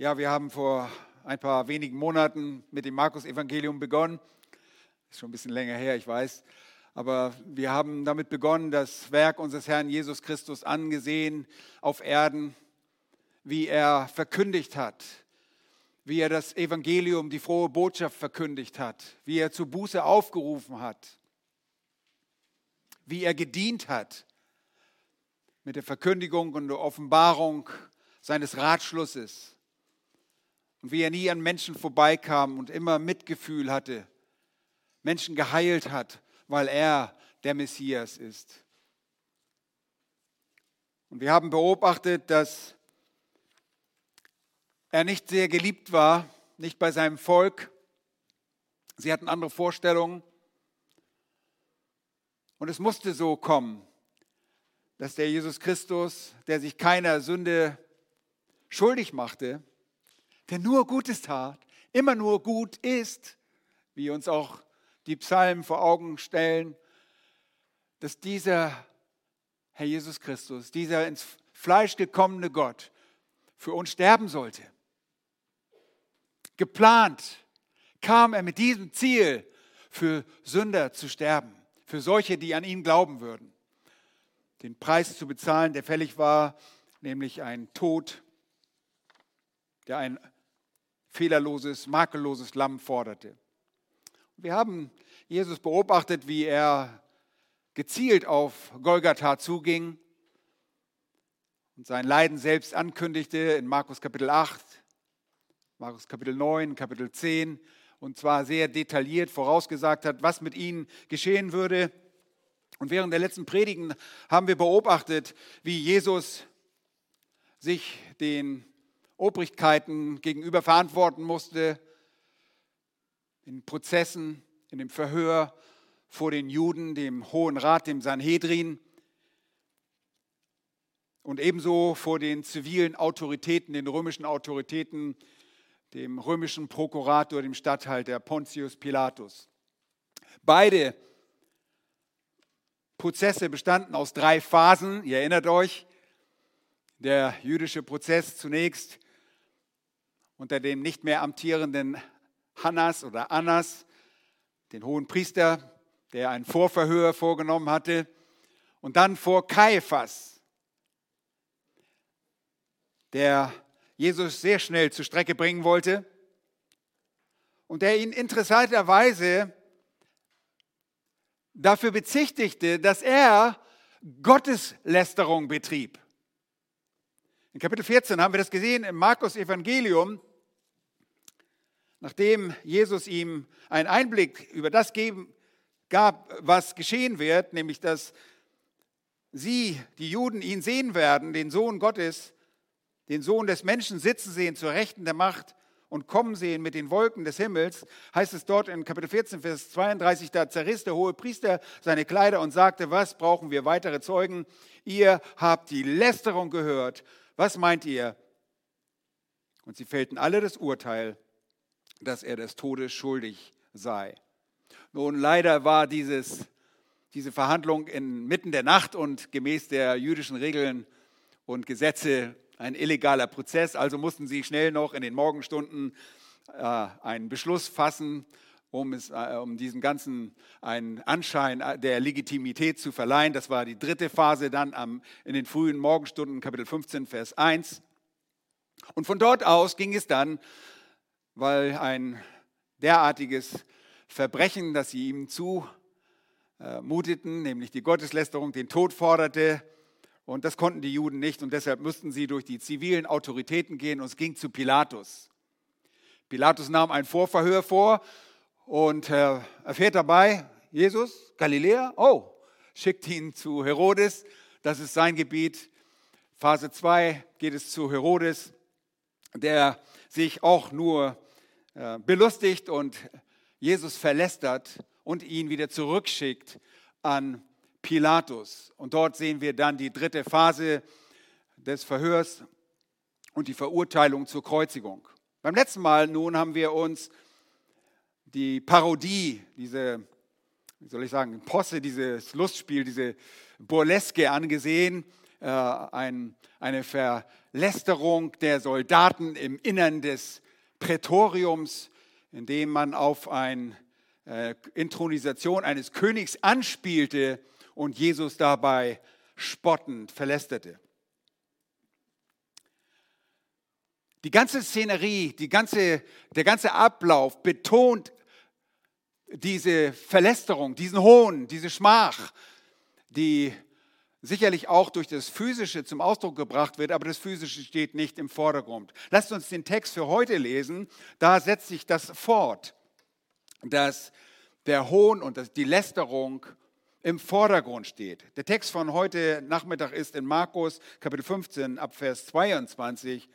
Ja, wir haben vor ein paar wenigen Monaten mit dem Markus-Evangelium begonnen. Ist schon ein bisschen länger her, ich weiß. Aber wir haben damit begonnen, das Werk unseres Herrn Jesus Christus angesehen auf Erden, wie er verkündigt hat, wie er das Evangelium, die frohe Botschaft verkündigt hat, wie er zur Buße aufgerufen hat, wie er gedient hat mit der Verkündigung und der Offenbarung seines Ratschlusses und wie er nie an Menschen vorbeikam und immer Mitgefühl hatte, Menschen geheilt hat, weil er der Messias ist. Und wir haben beobachtet, dass er nicht sehr geliebt war, nicht bei seinem Volk. Sie hatten andere Vorstellungen. Und es musste so kommen, dass der Jesus Christus, der sich keiner Sünde schuldig machte, der nur Gutes tat, immer nur gut ist, wie uns auch die Psalmen vor Augen stellen, dass dieser Herr Jesus Christus, dieser ins Fleisch gekommene Gott, für uns sterben sollte. Geplant kam er mit diesem Ziel, für Sünder zu sterben, für solche, die an ihn glauben würden. Den Preis zu bezahlen, der fällig war, nämlich ein Tod, der ein fehlerloses, makelloses Lamm forderte. Wir haben Jesus beobachtet, wie er gezielt auf Golgatha zuging und sein Leiden selbst ankündigte in Markus Kapitel 8, Markus Kapitel 9, Kapitel 10 und zwar sehr detailliert vorausgesagt hat, was mit ihnen geschehen würde. Und während der letzten Predigen haben wir beobachtet, wie Jesus sich den Obrigkeiten gegenüber verantworten musste, in Prozessen, in dem Verhör vor den Juden, dem Hohen Rat, dem Sanhedrin und ebenso vor den zivilen Autoritäten, den römischen Autoritäten, dem römischen Prokurator, dem Statthalter Pontius Pilatus. Beide Prozesse bestanden aus drei Phasen. Ihr erinnert euch, der jüdische Prozess zunächst unter dem nicht mehr amtierenden Hannas oder Annas, den hohen Priester, der ein Vorverhör vorgenommen hatte, und dann vor Kaiphas, der Jesus sehr schnell zur Strecke bringen wollte und der ihn interessanterweise dafür bezichtigte, dass er Gotteslästerung betrieb. In Kapitel 14 haben wir das gesehen im Markus Evangelium. Nachdem Jesus ihm einen Einblick über das geben, gab, was geschehen wird, nämlich dass sie, die Juden, ihn sehen werden, den Sohn Gottes, den Sohn des Menschen sitzen sehen zur Rechten der Macht und kommen sehen mit den Wolken des Himmels, heißt es dort in Kapitel 14, Vers 32, da zerriss der hohe Priester seine Kleider und sagte, was brauchen wir weitere Zeugen? Ihr habt die Lästerung gehört. Was meint ihr? Und sie fällten alle das Urteil, dass er des Todes schuldig sei. Nun, leider war dieses, diese Verhandlung inmitten der Nacht und gemäß der jüdischen Regeln und Gesetze ein illegaler Prozess. Also mussten sie schnell noch in den Morgenstunden äh, einen Beschluss fassen, um, es, äh, um diesem Ganzen einen Anschein der Legitimität zu verleihen. Das war die dritte Phase dann am, in den frühen Morgenstunden, Kapitel 15, Vers 1. Und von dort aus ging es dann weil ein derartiges Verbrechen, das sie ihm zumuteten, nämlich die Gotteslästerung, den Tod forderte. Und das konnten die Juden nicht und deshalb mussten sie durch die zivilen Autoritäten gehen und es ging zu Pilatus. Pilatus nahm ein Vorverhör vor und äh, erfährt dabei, Jesus, Galiläa, oh, schickt ihn zu Herodes, das ist sein Gebiet. Phase 2 geht es zu Herodes, der sich auch nur belustigt und Jesus verlästert und ihn wieder zurückschickt an Pilatus. Und dort sehen wir dann die dritte Phase des Verhörs und die Verurteilung zur Kreuzigung. Beim letzten Mal nun haben wir uns die Parodie, diese, wie soll ich sagen, Posse, dieses Lustspiel, diese Burleske angesehen, äh, ein, eine Verlästerung der Soldaten im Innern des Prätoriums, indem man auf eine äh, Intronisation eines Königs anspielte und Jesus dabei spottend verlästerte. Die ganze Szenerie, die ganze, der ganze Ablauf betont diese Verlästerung, diesen Hohn, diese Schmach, die sicherlich auch durch das Physische zum Ausdruck gebracht wird, aber das Physische steht nicht im Vordergrund. Lasst uns den Text für heute lesen, da setzt sich das fort, dass der Hohn und die Lästerung im Vordergrund steht. Der Text von heute Nachmittag ist in Markus Kapitel 15 ab Vers 22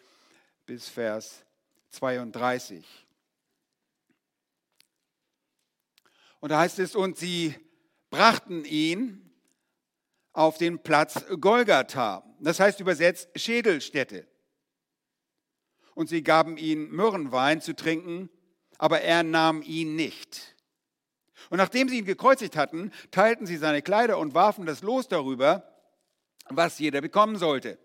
bis Vers 32. Und da heißt es, und sie brachten ihn auf den Platz Golgatha. Das heißt übersetzt Schädelstätte. Und sie gaben ihm Myrrenwein zu trinken, aber er nahm ihn nicht. Und nachdem sie ihn gekreuzigt hatten, teilten sie seine Kleider und warfen das Los darüber, was jeder bekommen sollte.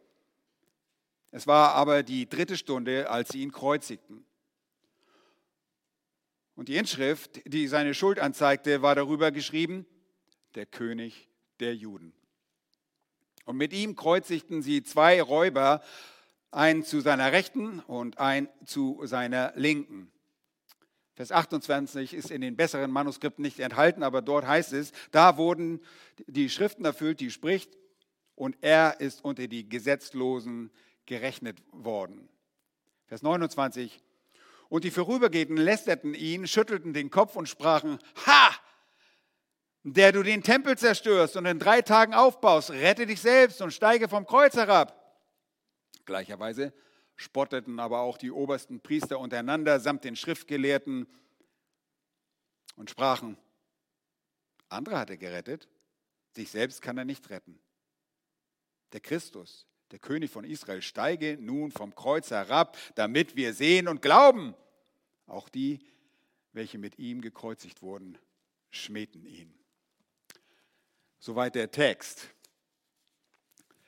Es war aber die dritte Stunde, als sie ihn kreuzigten. Und die Inschrift, die seine Schuld anzeigte, war darüber geschrieben, der König der Juden. Und mit ihm kreuzigten sie zwei Räuber, einen zu seiner Rechten und einen zu seiner Linken. Vers 28 ist in den besseren Manuskripten nicht enthalten, aber dort heißt es, da wurden die Schriften erfüllt, die spricht, und er ist unter die Gesetzlosen gerechnet worden. Vers 29. Und die Vorübergehenden lästerten ihn, schüttelten den Kopf und sprachen, Ha! Der du den Tempel zerstörst und in drei Tagen aufbaust, rette dich selbst und steige vom Kreuz herab. Gleicherweise spotteten aber auch die obersten Priester untereinander samt den Schriftgelehrten und sprachen, andere hat er gerettet, sich selbst kann er nicht retten. Der Christus, der König von Israel, steige nun vom Kreuz herab, damit wir sehen und glauben. Auch die, welche mit ihm gekreuzigt wurden, schmähten ihn. Soweit der Text.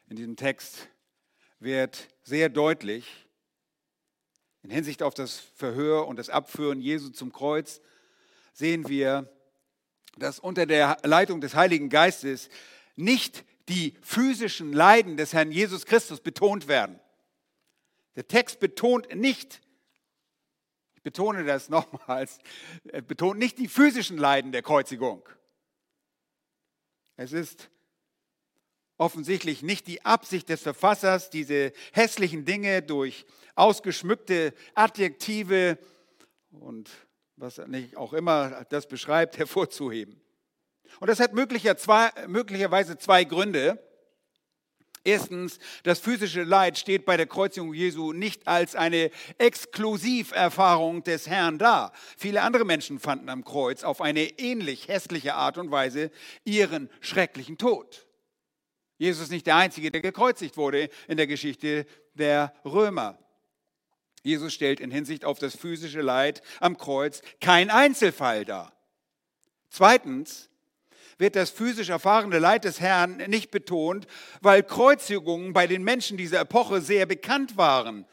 In diesem Text wird sehr deutlich, in Hinsicht auf das Verhör und das Abführen Jesu zum Kreuz, sehen wir, dass unter der Leitung des Heiligen Geistes nicht die physischen Leiden des Herrn Jesus Christus betont werden. Der Text betont nicht, ich betone das nochmals, betont nicht die physischen Leiden der Kreuzigung. Es ist offensichtlich nicht die Absicht des Verfassers, diese hässlichen Dinge durch ausgeschmückte Adjektive und was nicht auch immer das beschreibt, hervorzuheben. Und das hat möglicherweise zwei Gründe. Erstens, das physische Leid steht bei der Kreuzigung Jesu nicht als eine Exklusiverfahrung des Herrn da. Viele andere Menschen fanden am Kreuz auf eine ähnlich hässliche Art und Weise ihren schrecklichen Tod. Jesus ist nicht der Einzige, der gekreuzigt wurde in der Geschichte der Römer. Jesus stellt in Hinsicht auf das physische Leid am Kreuz kein Einzelfall dar. Zweitens, wird das physisch erfahrene Leid des Herrn nicht betont, weil Kreuzigungen bei den Menschen dieser Epoche sehr bekannt waren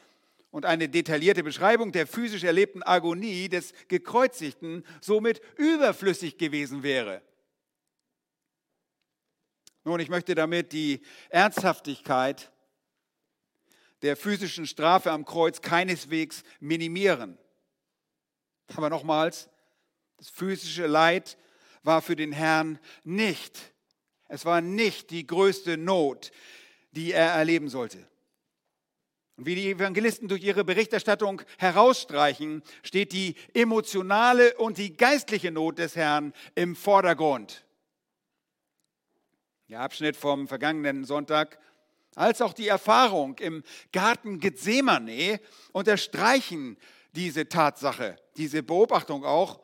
und eine detaillierte Beschreibung der physisch erlebten Agonie des Gekreuzigten somit überflüssig gewesen wäre. Nun, ich möchte damit die Ernsthaftigkeit der physischen Strafe am Kreuz keineswegs minimieren. Aber nochmals, das physische Leid war für den Herrn nicht, es war nicht die größte Not, die er erleben sollte. Und wie die Evangelisten durch ihre Berichterstattung herausstreichen, steht die emotionale und die geistliche Not des Herrn im Vordergrund. Der Abschnitt vom vergangenen Sonntag als auch die Erfahrung im Garten Gethsemane unterstreichen diese Tatsache, diese Beobachtung auch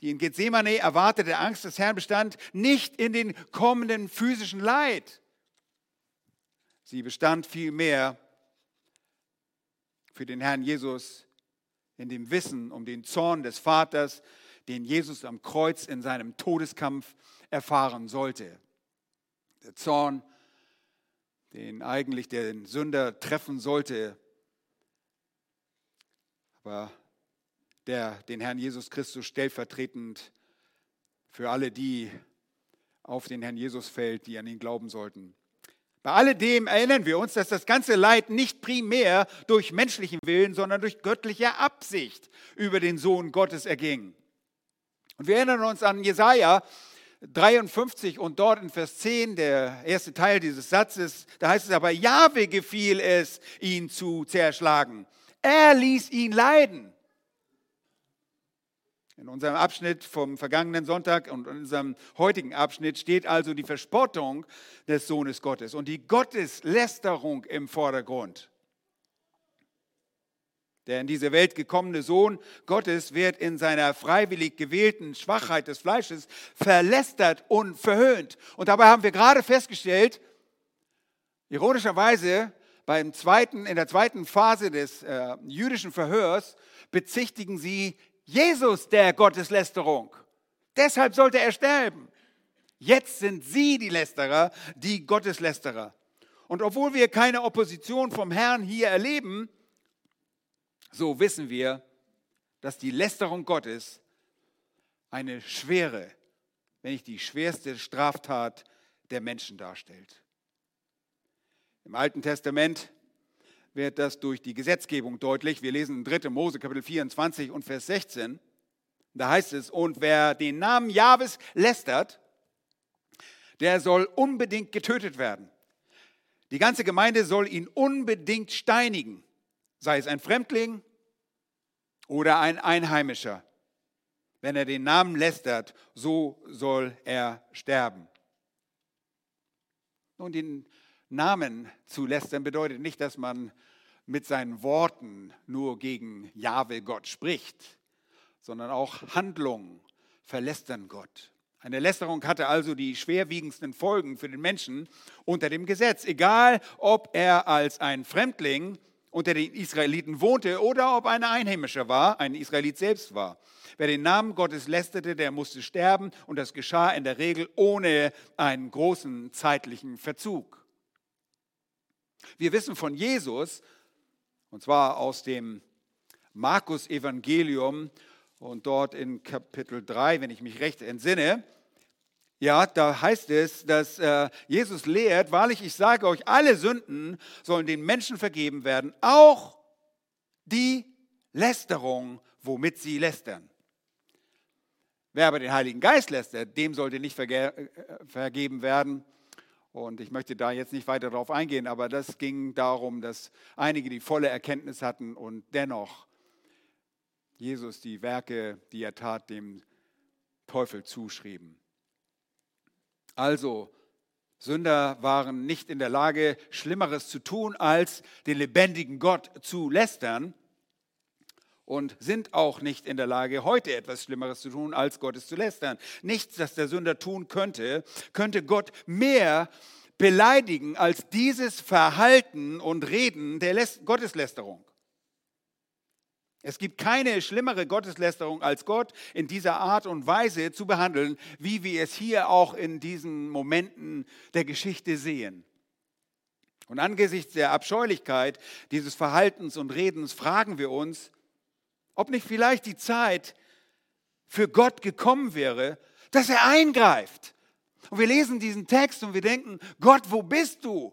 die in Gethsemane erwartete Angst des Herrn bestand nicht in den kommenden physischen Leid. Sie bestand vielmehr für den Herrn Jesus in dem Wissen um den Zorn des Vaters, den Jesus am Kreuz in seinem Todeskampf erfahren sollte. Der Zorn, den eigentlich den Sünder treffen sollte, aber der den Herrn Jesus Christus stellvertretend für alle die auf den Herrn Jesus fällt, die an ihn glauben sollten. Bei alledem erinnern wir uns, dass das ganze Leid nicht primär durch menschlichen Willen, sondern durch göttliche Absicht über den Sohn Gottes erging. Und wir erinnern uns an Jesaja 53 und dort in Vers 10, der erste Teil dieses Satzes, da heißt es aber, Jahwe gefiel es, ihn zu zerschlagen. Er ließ ihn leiden. In unserem Abschnitt vom vergangenen Sonntag und in unserem heutigen Abschnitt steht also die Verspottung des Sohnes Gottes und die Gotteslästerung im Vordergrund. Der in diese Welt gekommene Sohn Gottes wird in seiner freiwillig gewählten Schwachheit des Fleisches verlästert und verhöhnt. Und dabei haben wir gerade festgestellt, ironischerweise beim zweiten, in der zweiten Phase des äh, jüdischen Verhörs bezichtigen sie Jesus der Gotteslästerung. Deshalb sollte er sterben. Jetzt sind sie die Lästerer, die Gotteslästerer. Und obwohl wir keine Opposition vom Herrn hier erleben, so wissen wir, dass die Lästerung Gottes eine schwere, wenn nicht die schwerste Straftat der Menschen darstellt. Im Alten Testament wird das durch die Gesetzgebung deutlich. Wir lesen in 3. Mose Kapitel 24 und Vers 16. Da heißt es, und wer den Namen Jahwes lästert, der soll unbedingt getötet werden. Die ganze Gemeinde soll ihn unbedingt steinigen, sei es ein Fremdling oder ein Einheimischer. Wenn er den Namen lästert, so soll er sterben. Nun, den Namen zu lästern bedeutet nicht, dass man mit seinen Worten nur gegen Jahwe Gott spricht, sondern auch Handlungen verlästern Gott. Eine Lästerung hatte also die schwerwiegendsten Folgen für den Menschen unter dem Gesetz, egal ob er als ein Fremdling unter den Israeliten wohnte oder ob ein Einheimischer war, ein Israelit selbst war. Wer den Namen Gottes lästerte, der musste sterben und das geschah in der Regel ohne einen großen zeitlichen Verzug. Wir wissen von Jesus, und zwar aus dem Markus-Evangelium und dort in Kapitel 3, wenn ich mich recht entsinne. Ja, da heißt es, dass äh, Jesus lehrt, wahrlich, ich sage euch, alle Sünden sollen den Menschen vergeben werden, auch die Lästerung, womit sie lästern. Wer aber den Heiligen Geist lästert, dem sollte nicht verge äh, vergeben werden, und ich möchte da jetzt nicht weiter darauf eingehen, aber das ging darum, dass einige die volle Erkenntnis hatten und dennoch Jesus die Werke, die er tat, dem Teufel zuschrieben. Also, Sünder waren nicht in der Lage, Schlimmeres zu tun, als den lebendigen Gott zu lästern und sind auch nicht in der Lage, heute etwas Schlimmeres zu tun, als Gottes zu lästern. Nichts, das der Sünder tun könnte, könnte Gott mehr beleidigen als dieses Verhalten und Reden der Gotteslästerung. Es gibt keine schlimmere Gotteslästerung als Gott in dieser Art und Weise zu behandeln, wie wir es hier auch in diesen Momenten der Geschichte sehen. Und angesichts der Abscheulichkeit dieses Verhaltens und Redens fragen wir uns, ob nicht vielleicht die Zeit für Gott gekommen wäre, dass er eingreift. Und wir lesen diesen Text und wir denken, Gott, wo bist du?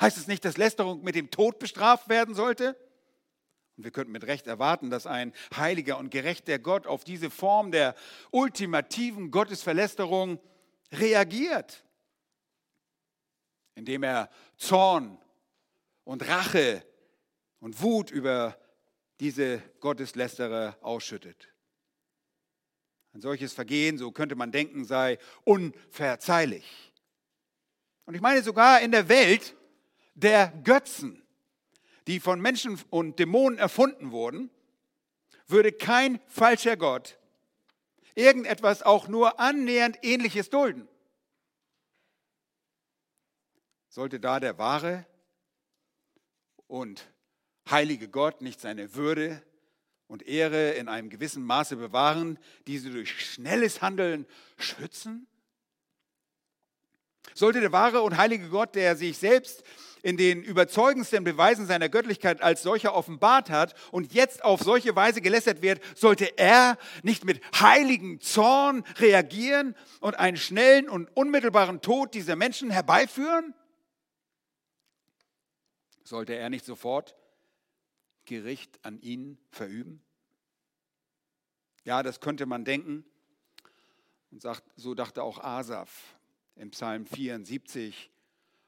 Heißt es nicht, dass Lästerung mit dem Tod bestraft werden sollte? Und wir könnten mit Recht erwarten, dass ein heiliger und gerechter Gott auf diese Form der ultimativen Gottesverlästerung reagiert, indem er Zorn und Rache und Wut über diese Gotteslästerer ausschüttet. Ein solches Vergehen, so könnte man denken, sei unverzeihlich. Und ich meine sogar in der Welt der Götzen, die von Menschen und Dämonen erfunden wurden, würde kein falscher Gott irgendetwas auch nur annähernd ähnliches dulden. Sollte da der wahre und heilige Gott nicht seine Würde und Ehre in einem gewissen Maße bewahren, diese durch schnelles Handeln schützen? Sollte der wahre und heilige Gott, der sich selbst in den überzeugendsten Beweisen seiner Göttlichkeit als solcher offenbart hat und jetzt auf solche Weise gelästert wird, sollte er nicht mit heiligem Zorn reagieren und einen schnellen und unmittelbaren Tod dieser Menschen herbeiführen? Sollte er nicht sofort Gericht an ihnen verüben? Ja, das könnte man denken. Und sagt, so dachte auch Asaf im Psalm 74.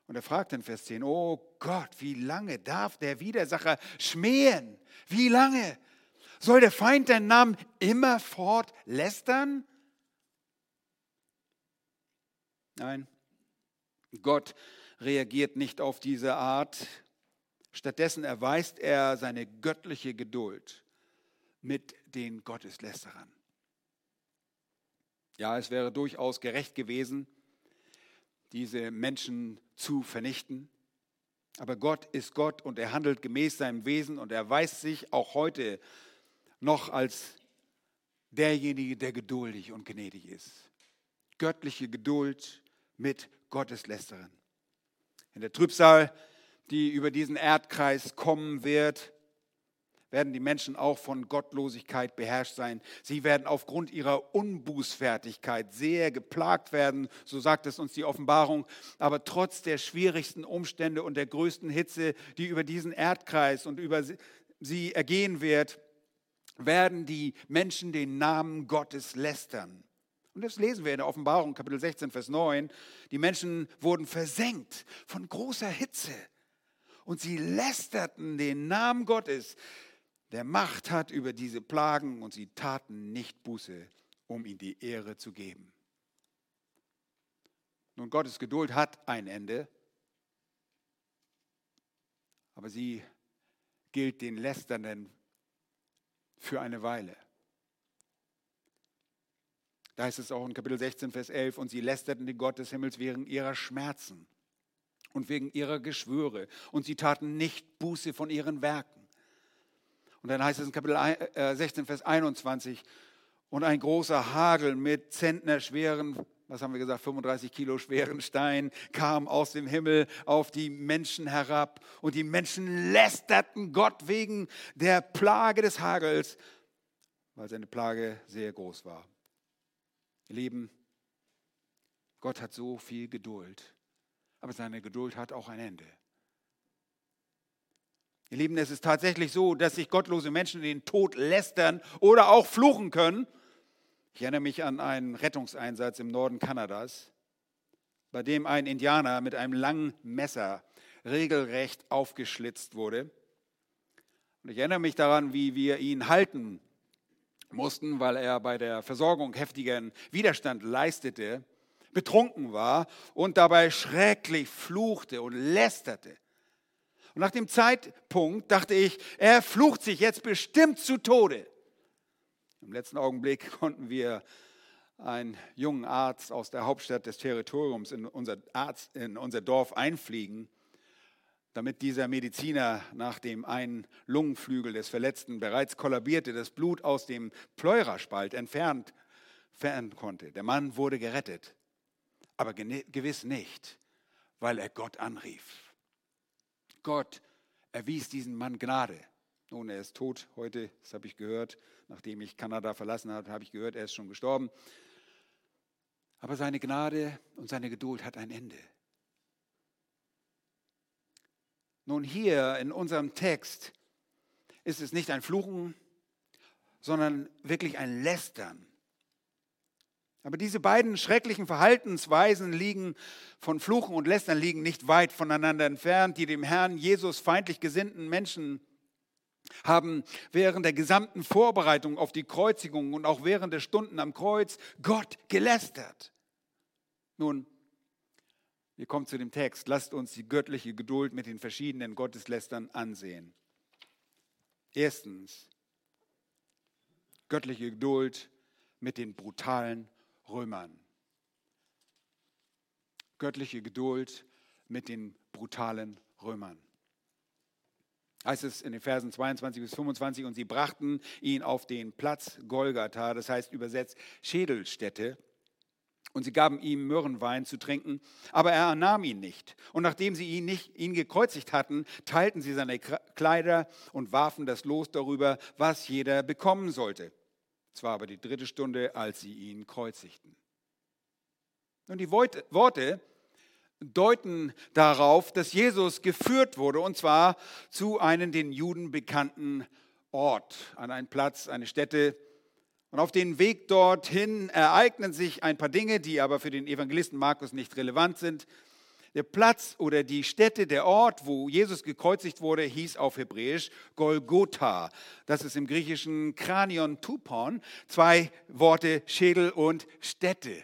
Und er fragt in Vers 10, oh Gott, wie lange darf der Widersacher schmähen? Wie lange? Soll der Feind deinen Namen immerfort lästern? Nein, Gott reagiert nicht auf diese Art. Stattdessen erweist er seine göttliche Geduld mit den Gotteslästerern. Ja, es wäre durchaus gerecht gewesen, diese Menschen zu vernichten. Aber Gott ist Gott und er handelt gemäß seinem Wesen und er weiß sich auch heute noch als derjenige, der geduldig und gnädig ist. Göttliche Geduld mit Gotteslästerern. In der Trübsal, die über diesen Erdkreis kommen wird, werden die Menschen auch von Gottlosigkeit beherrscht sein. Sie werden aufgrund ihrer Unbußfertigkeit sehr geplagt werden, so sagt es uns die Offenbarung. Aber trotz der schwierigsten Umstände und der größten Hitze, die über diesen Erdkreis und über sie ergehen wird, werden die Menschen den Namen Gottes lästern. Und das lesen wir in der Offenbarung, Kapitel 16, Vers 9. Die Menschen wurden versenkt von großer Hitze und sie lästerten den Namen Gottes der Macht hat über diese Plagen und sie taten nicht Buße, um ihm die Ehre zu geben. Nun, Gottes Geduld hat ein Ende, aber sie gilt den Lästernden für eine Weile. Da heißt es auch in Kapitel 16, Vers 11, und sie lästerten den Gott des Himmels wegen ihrer Schmerzen und wegen ihrer Geschwüre, und sie taten nicht Buße von ihren Werken. Und dann heißt es in Kapitel 16, äh, Vers 21, und ein großer Hagel mit zentnerschweren, was haben wir gesagt, 35 Kilo schweren Steinen kam aus dem Himmel auf die Menschen herab. Und die Menschen lästerten Gott wegen der Plage des Hagels, weil seine Plage sehr groß war. Ihr Lieben, Gott hat so viel Geduld, aber seine Geduld hat auch ein Ende. Ihr Lieben, es ist tatsächlich so, dass sich gottlose Menschen den Tod lästern oder auch fluchen können. Ich erinnere mich an einen Rettungseinsatz im Norden Kanadas, bei dem ein Indianer mit einem langen Messer regelrecht aufgeschlitzt wurde. Und ich erinnere mich daran, wie wir ihn halten mussten, weil er bei der Versorgung heftigen Widerstand leistete, betrunken war und dabei schrecklich fluchte und lästerte. Und nach dem Zeitpunkt dachte ich, er flucht sich jetzt bestimmt zu Tode. Im letzten Augenblick konnten wir einen jungen Arzt aus der Hauptstadt des Territoriums in unser, Arzt, in unser Dorf einfliegen, damit dieser Mediziner nach dem einen Lungenflügel des Verletzten bereits kollabierte, das Blut aus dem Pleuraspalt entfernt werden konnte. Der Mann wurde gerettet, aber gewiss nicht, weil er Gott anrief. Gott erwies diesen Mann Gnade. Nun, er ist tot heute, das habe ich gehört. Nachdem ich Kanada verlassen habe, habe ich gehört, er ist schon gestorben. Aber seine Gnade und seine Geduld hat ein Ende. Nun, hier in unserem Text ist es nicht ein Fluchen, sondern wirklich ein Lästern. Aber diese beiden schrecklichen Verhaltensweisen liegen von Fluchen und Lästern liegen nicht weit voneinander entfernt. Die dem Herrn Jesus feindlich gesinnten Menschen haben während der gesamten Vorbereitung auf die Kreuzigung und auch während der Stunden am Kreuz Gott gelästert. Nun, wir kommen zu dem Text. Lasst uns die göttliche Geduld mit den verschiedenen Gotteslästern ansehen. Erstens, göttliche Geduld mit den brutalen Römern. Göttliche Geduld mit den brutalen Römern. Heißt es in den Versen 22 bis 25, und sie brachten ihn auf den Platz Golgatha, das heißt übersetzt Schädelstätte, Und sie gaben ihm Myrrenwein zu trinken, aber er nahm ihn nicht. Und nachdem sie ihn, nicht, ihn gekreuzigt hatten, teilten sie seine Kleider und warfen das Los darüber, was jeder bekommen sollte. Es war aber die dritte Stunde, als sie ihn kreuzigten. Und die Worte deuten darauf, dass Jesus geführt wurde, und zwar zu einem den Juden bekannten Ort, an einen Platz, eine Stätte, und auf dem Weg dorthin ereignen sich ein paar Dinge, die aber für den Evangelisten Markus nicht relevant sind. Der Platz oder die Stätte, der Ort, wo Jesus gekreuzigt wurde, hieß auf Hebräisch Golgotha. Das ist im griechischen Kranion Tupon, zwei Worte Schädel und Stätte.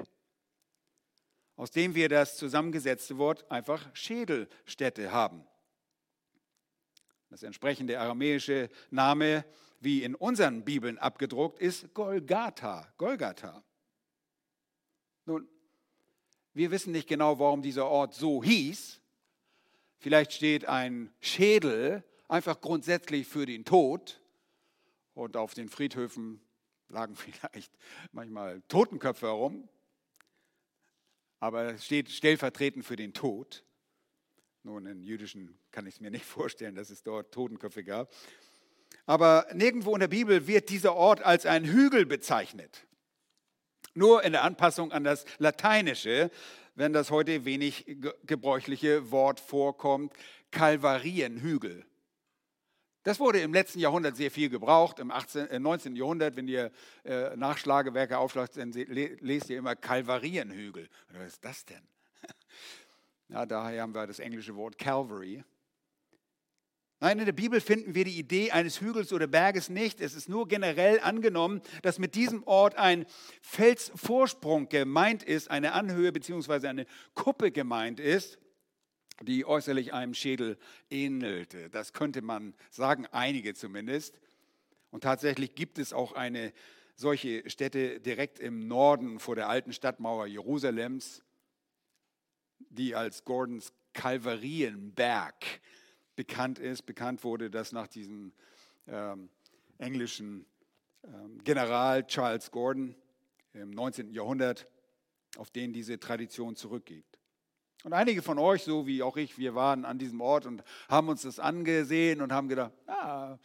Aus dem wir das zusammengesetzte Wort einfach Schädelstätte haben. Das entsprechende aramäische Name wie in unseren Bibeln abgedruckt, ist Golgatha. Golgatha. Nun, wir wissen nicht genau, warum dieser Ort so hieß. Vielleicht steht ein Schädel einfach grundsätzlich für den Tod und auf den Friedhöfen lagen vielleicht manchmal Totenköpfe herum, aber es steht stellvertretend für den Tod. Nun, in jüdischen kann ich es mir nicht vorstellen, dass es dort Totenköpfe gab. Aber nirgendwo in der Bibel wird dieser Ort als ein Hügel bezeichnet. Nur in der Anpassung an das Lateinische, wenn das heute wenig gebräuchliche Wort vorkommt, Kalvarienhügel. Das wurde im letzten Jahrhundert sehr viel gebraucht. Im 18, äh, 19. Jahrhundert, wenn ihr äh, Nachschlagewerke aufschlagt, dann lest ihr immer Kalvarienhügel. Was ist das denn? Ja, daher haben wir das englische Wort Calvary. Nein, in der Bibel finden wir die Idee eines Hügels oder Berges nicht. Es ist nur generell angenommen, dass mit diesem Ort ein Felsvorsprung gemeint ist, eine Anhöhe bzw. eine Kuppe gemeint ist, die äußerlich einem Schädel ähnelte. Das könnte man sagen, einige zumindest. Und tatsächlich gibt es auch eine solche Stätte direkt im Norden vor der alten Stadtmauer Jerusalems, die als Gordons Kalvarienberg bekannt ist. Bekannt wurde das nach diesem ähm, englischen ähm, General Charles Gordon im 19. Jahrhundert, auf den diese Tradition zurückgeht. Und einige von euch, so wie auch ich, wir waren an diesem Ort und haben uns das angesehen und haben gedacht, ah,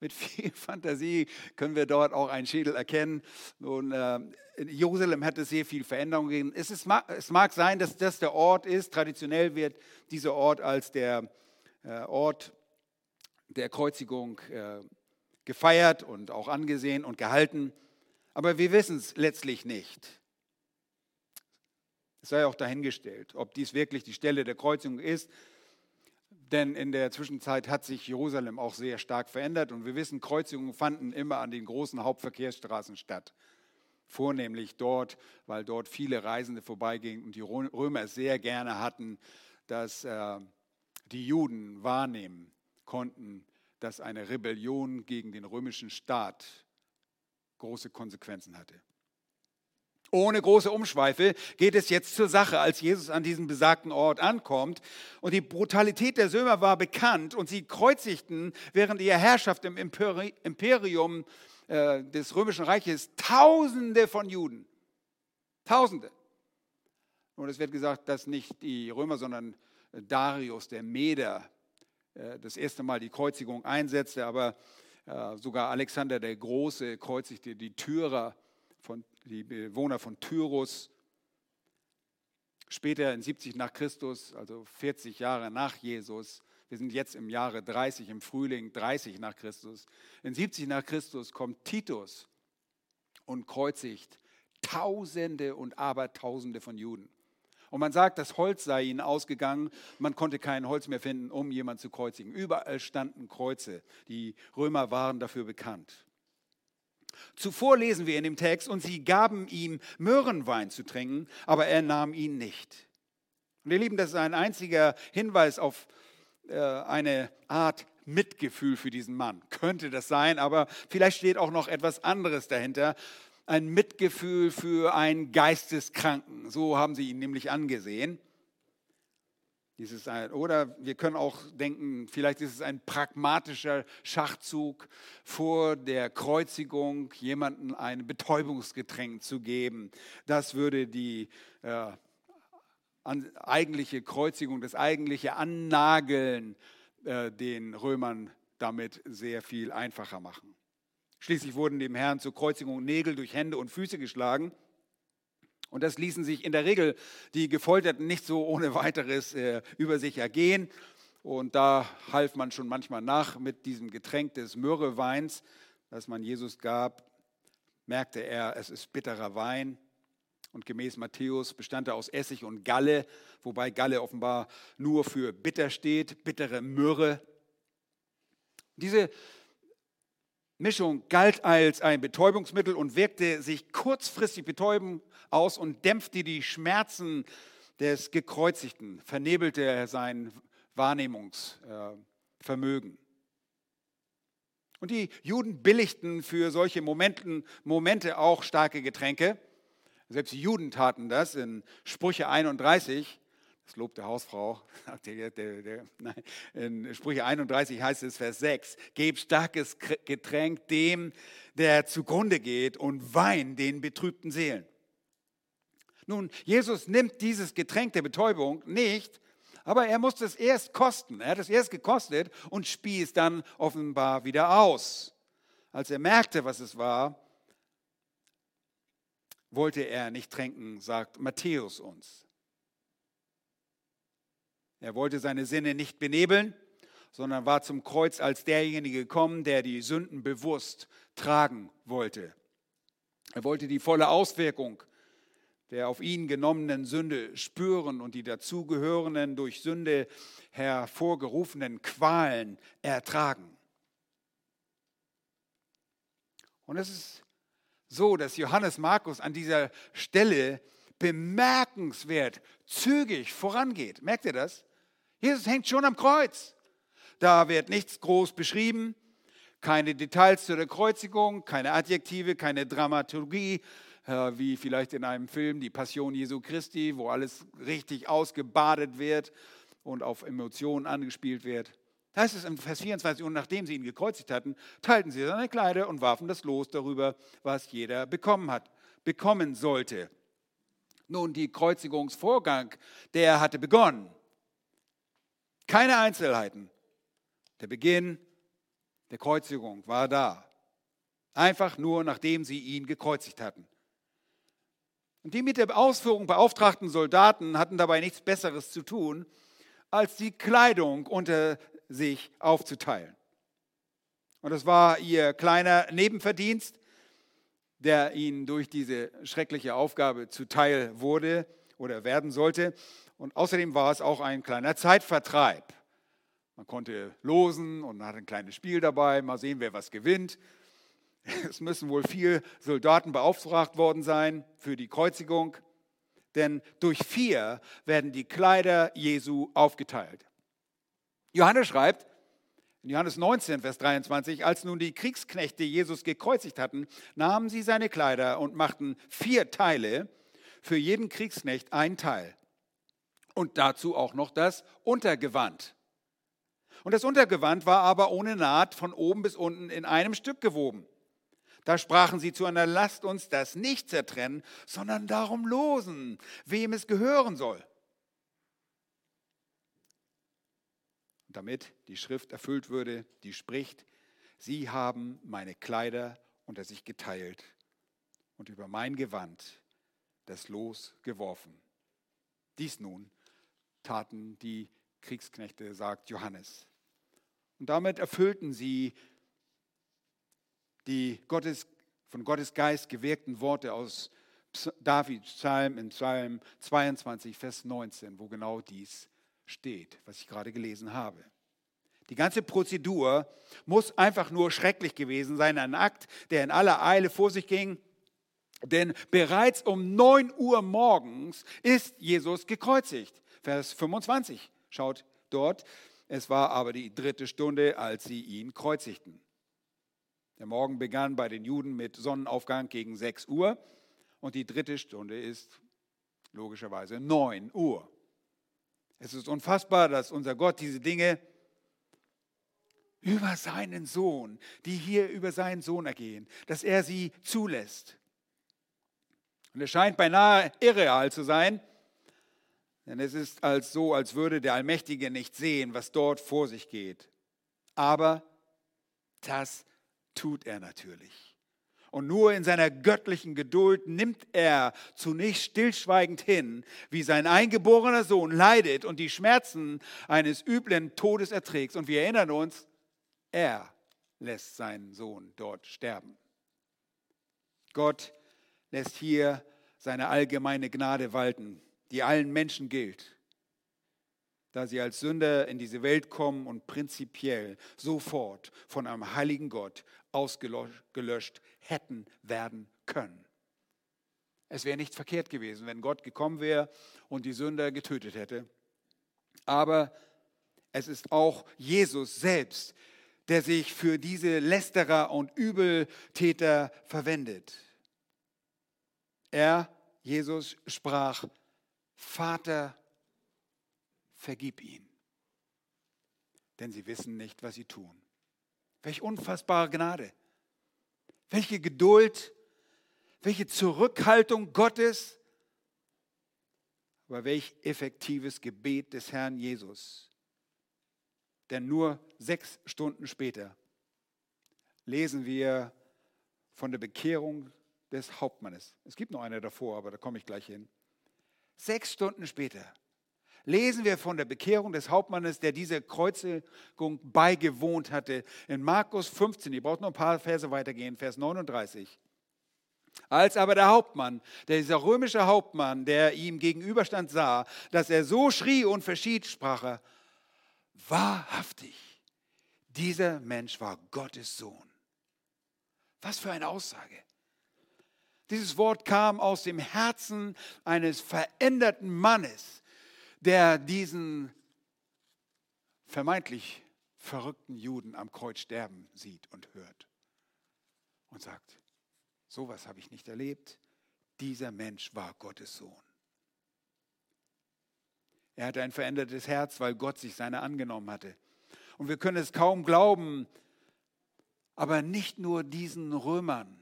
mit viel Fantasie können wir dort auch einen Schädel erkennen. Und äh, in Jerusalem hat es sehr viel Veränderung gegeben. Es, ist, es mag sein, dass das der Ort ist. Traditionell wird dieser Ort als der Ort der Kreuzigung äh, gefeiert und auch angesehen und gehalten. Aber wir wissen es letztlich nicht. Es sei auch dahingestellt, ob dies wirklich die Stelle der Kreuzigung ist. Denn in der Zwischenzeit hat sich Jerusalem auch sehr stark verändert und wir wissen, Kreuzigungen fanden immer an den großen Hauptverkehrsstraßen statt. Vornehmlich dort, weil dort viele Reisende vorbeigingen und die Römer es sehr gerne hatten, dass äh, die Juden wahrnehmen konnten, dass eine Rebellion gegen den römischen Staat große Konsequenzen hatte. Ohne große Umschweife geht es jetzt zur Sache, als Jesus an diesem besagten Ort ankommt. Und die Brutalität der Sömer war bekannt und sie kreuzigten während ihrer Herrschaft im Imperium äh, des Römischen Reiches Tausende von Juden. Tausende. Und es wird gesagt, dass nicht die Römer, sondern Darius, der Meder, äh, das erste Mal die Kreuzigung einsetzte, aber äh, sogar Alexander der Große kreuzigte die Tyrer, von, die Bewohner von Tyrus. Später in 70 nach Christus, also 40 Jahre nach Jesus, wir sind jetzt im Jahre 30, im Frühling 30 nach Christus. In 70 nach Christus kommt Titus und kreuzigt Tausende und Abertausende von Juden. Und man sagt, das Holz sei ihnen ausgegangen. Man konnte kein Holz mehr finden, um jemanden zu kreuzigen. Überall standen Kreuze. Die Römer waren dafür bekannt. Zuvor lesen wir in dem Text, und sie gaben ihm Möhrenwein zu trinken, aber er nahm ihn nicht. Und ihr Lieben, das ist ein einziger Hinweis auf äh, eine Art Mitgefühl für diesen Mann. Könnte das sein, aber vielleicht steht auch noch etwas anderes dahinter ein Mitgefühl für einen Geisteskranken. So haben sie ihn nämlich angesehen. Dieses oder wir können auch denken, vielleicht ist es ein pragmatischer Schachzug vor der Kreuzigung, jemandem ein Betäubungsgetränk zu geben. Das würde die äh, eigentliche Kreuzigung, das eigentliche Annageln äh, den Römern damit sehr viel einfacher machen. Schließlich wurden dem Herrn zur Kreuzigung Nägel durch Hände und Füße geschlagen. Und das ließen sich in der Regel die Gefolterten nicht so ohne weiteres äh, über sich ergehen. Und da half man schon manchmal nach mit diesem Getränk des Myrrheweins, das man Jesus gab. Merkte er, es ist bitterer Wein. Und gemäß Matthäus bestand er aus Essig und Galle, wobei Galle offenbar nur für bitter steht, bittere Myrrhe. Diese Mischung galt als ein Betäubungsmittel und wirkte sich kurzfristig betäubend aus und dämpfte die Schmerzen des Gekreuzigten, vernebelte sein Wahrnehmungsvermögen. Und die Juden billigten für solche Momenten, Momente auch starke Getränke. Selbst die Juden taten das in Sprüche 31. Das Lob der Hausfrau. In Sprüche 31 heißt es, Vers 6, Gebt starkes Getränk dem, der zugrunde geht und Wein den betrübten Seelen. Nun, Jesus nimmt dieses Getränk der Betäubung nicht, aber er musste es erst kosten. Er hat es erst gekostet und spie es dann offenbar wieder aus. Als er merkte, was es war, wollte er nicht tränken, sagt Matthäus uns. Er wollte seine Sinne nicht benebeln, sondern war zum Kreuz als derjenige gekommen, der die Sünden bewusst tragen wollte. Er wollte die volle Auswirkung der auf ihn genommenen Sünde spüren und die dazugehörenden durch Sünde hervorgerufenen Qualen ertragen. Und es ist so, dass Johannes Markus an dieser Stelle bemerkenswert zügig vorangeht. Merkt ihr das? Jesus hängt schon am Kreuz. Da wird nichts groß beschrieben, keine Details zu der Kreuzigung, keine Adjektive, keine Dramaturgie, äh, wie vielleicht in einem Film Die Passion Jesu Christi, wo alles richtig ausgebadet wird und auf Emotionen angespielt wird. Da heißt es im Vers 24, und nachdem sie ihn gekreuzigt hatten, teilten sie seine Kleider und warfen das Los darüber, was jeder bekommen hat, bekommen sollte. Nun, die Kreuzigungsvorgang, der hatte begonnen. Keine Einzelheiten. Der Beginn der Kreuzigung war da. Einfach nur, nachdem sie ihn gekreuzigt hatten. Und die mit der Ausführung beauftragten Soldaten hatten dabei nichts Besseres zu tun, als die Kleidung unter sich aufzuteilen. Und das war ihr kleiner Nebenverdienst, der ihnen durch diese schreckliche Aufgabe zuteil wurde oder werden sollte. Und außerdem war es auch ein kleiner Zeitvertreib. Man konnte losen und hat ein kleines Spiel dabei, mal sehen, wer was gewinnt. Es müssen wohl viele Soldaten beauftragt worden sein für die Kreuzigung, denn durch vier werden die Kleider Jesu aufgeteilt. Johannes schreibt, in Johannes 19, Vers 23, als nun die Kriegsknechte Jesus gekreuzigt hatten, nahmen sie seine Kleider und machten vier Teile, für jeden Kriegsknecht ein Teil. Und dazu auch noch das Untergewand. Und das Untergewand war aber ohne Naht von oben bis unten in einem Stück gewoben. Da sprachen sie zueinander, lasst uns das nicht zertrennen, sondern darum losen, wem es gehören soll. damit die Schrift erfüllt würde, die spricht, sie haben meine Kleider unter sich geteilt und über mein Gewand das Los geworfen. Dies nun taten die Kriegsknechte, sagt Johannes. Und damit erfüllten sie die Gottes, von Gottes Geist gewirkten Worte aus Davids Psalm in Psalm 22, Vers 19, wo genau dies steht, was ich gerade gelesen habe. Die ganze Prozedur muss einfach nur schrecklich gewesen sein, ein Akt, der in aller Eile vor sich ging. Denn bereits um 9 Uhr morgens ist Jesus gekreuzigt. Vers 25 schaut dort. Es war aber die dritte Stunde, als sie ihn kreuzigten. Der Morgen begann bei den Juden mit Sonnenaufgang gegen 6 Uhr und die dritte Stunde ist logischerweise 9 Uhr. Es ist unfassbar, dass unser Gott diese Dinge über seinen Sohn, die hier über seinen Sohn ergehen, dass er sie zulässt. Und es scheint beinahe irreal zu sein, denn es ist als so, als würde der Allmächtige nicht sehen, was dort vor sich geht. Aber das tut er natürlich. Und nur in seiner göttlichen Geduld nimmt er zunächst stillschweigend hin, wie sein eingeborener Sohn leidet und die Schmerzen eines üblen Todes erträgt. Und wir erinnern uns, er lässt seinen Sohn dort sterben. Gott lässt hier seine allgemeine Gnade walten, die allen Menschen gilt, da sie als Sünder in diese Welt kommen und prinzipiell sofort von einem heiligen Gott ausgelöscht hätten werden können. Es wäre nicht verkehrt gewesen, wenn Gott gekommen wäre und die Sünder getötet hätte. Aber es ist auch Jesus selbst, der sich für diese Lästerer und Übeltäter verwendet. Er, Jesus, sprach, Vater, vergib ihn, denn sie wissen nicht, was sie tun. Welch unfassbare Gnade, welche Geduld, welche Zurückhaltung Gottes, aber welch effektives Gebet des Herrn Jesus. Denn nur sechs Stunden später lesen wir von der Bekehrung des Hauptmannes. Es gibt noch eine davor, aber da komme ich gleich hin. Sechs Stunden später lesen wir von der Bekehrung des Hauptmannes, der dieser Kreuzigung beigewohnt hatte. In Markus 15, ihr braucht noch ein paar Verse weitergehen, Vers 39. Als aber der Hauptmann, dieser römische Hauptmann, der ihm gegenüberstand, sah, dass er so schrie und verschied, sprach er, wahrhaftig, dieser Mensch war Gottes Sohn. Was für eine Aussage. Dieses Wort kam aus dem Herzen eines veränderten Mannes, der diesen vermeintlich verrückten Juden am Kreuz sterben sieht und hört und sagt, sowas habe ich nicht erlebt, dieser Mensch war Gottes Sohn. Er hatte ein verändertes Herz, weil Gott sich seiner angenommen hatte. Und wir können es kaum glauben, aber nicht nur diesen Römern,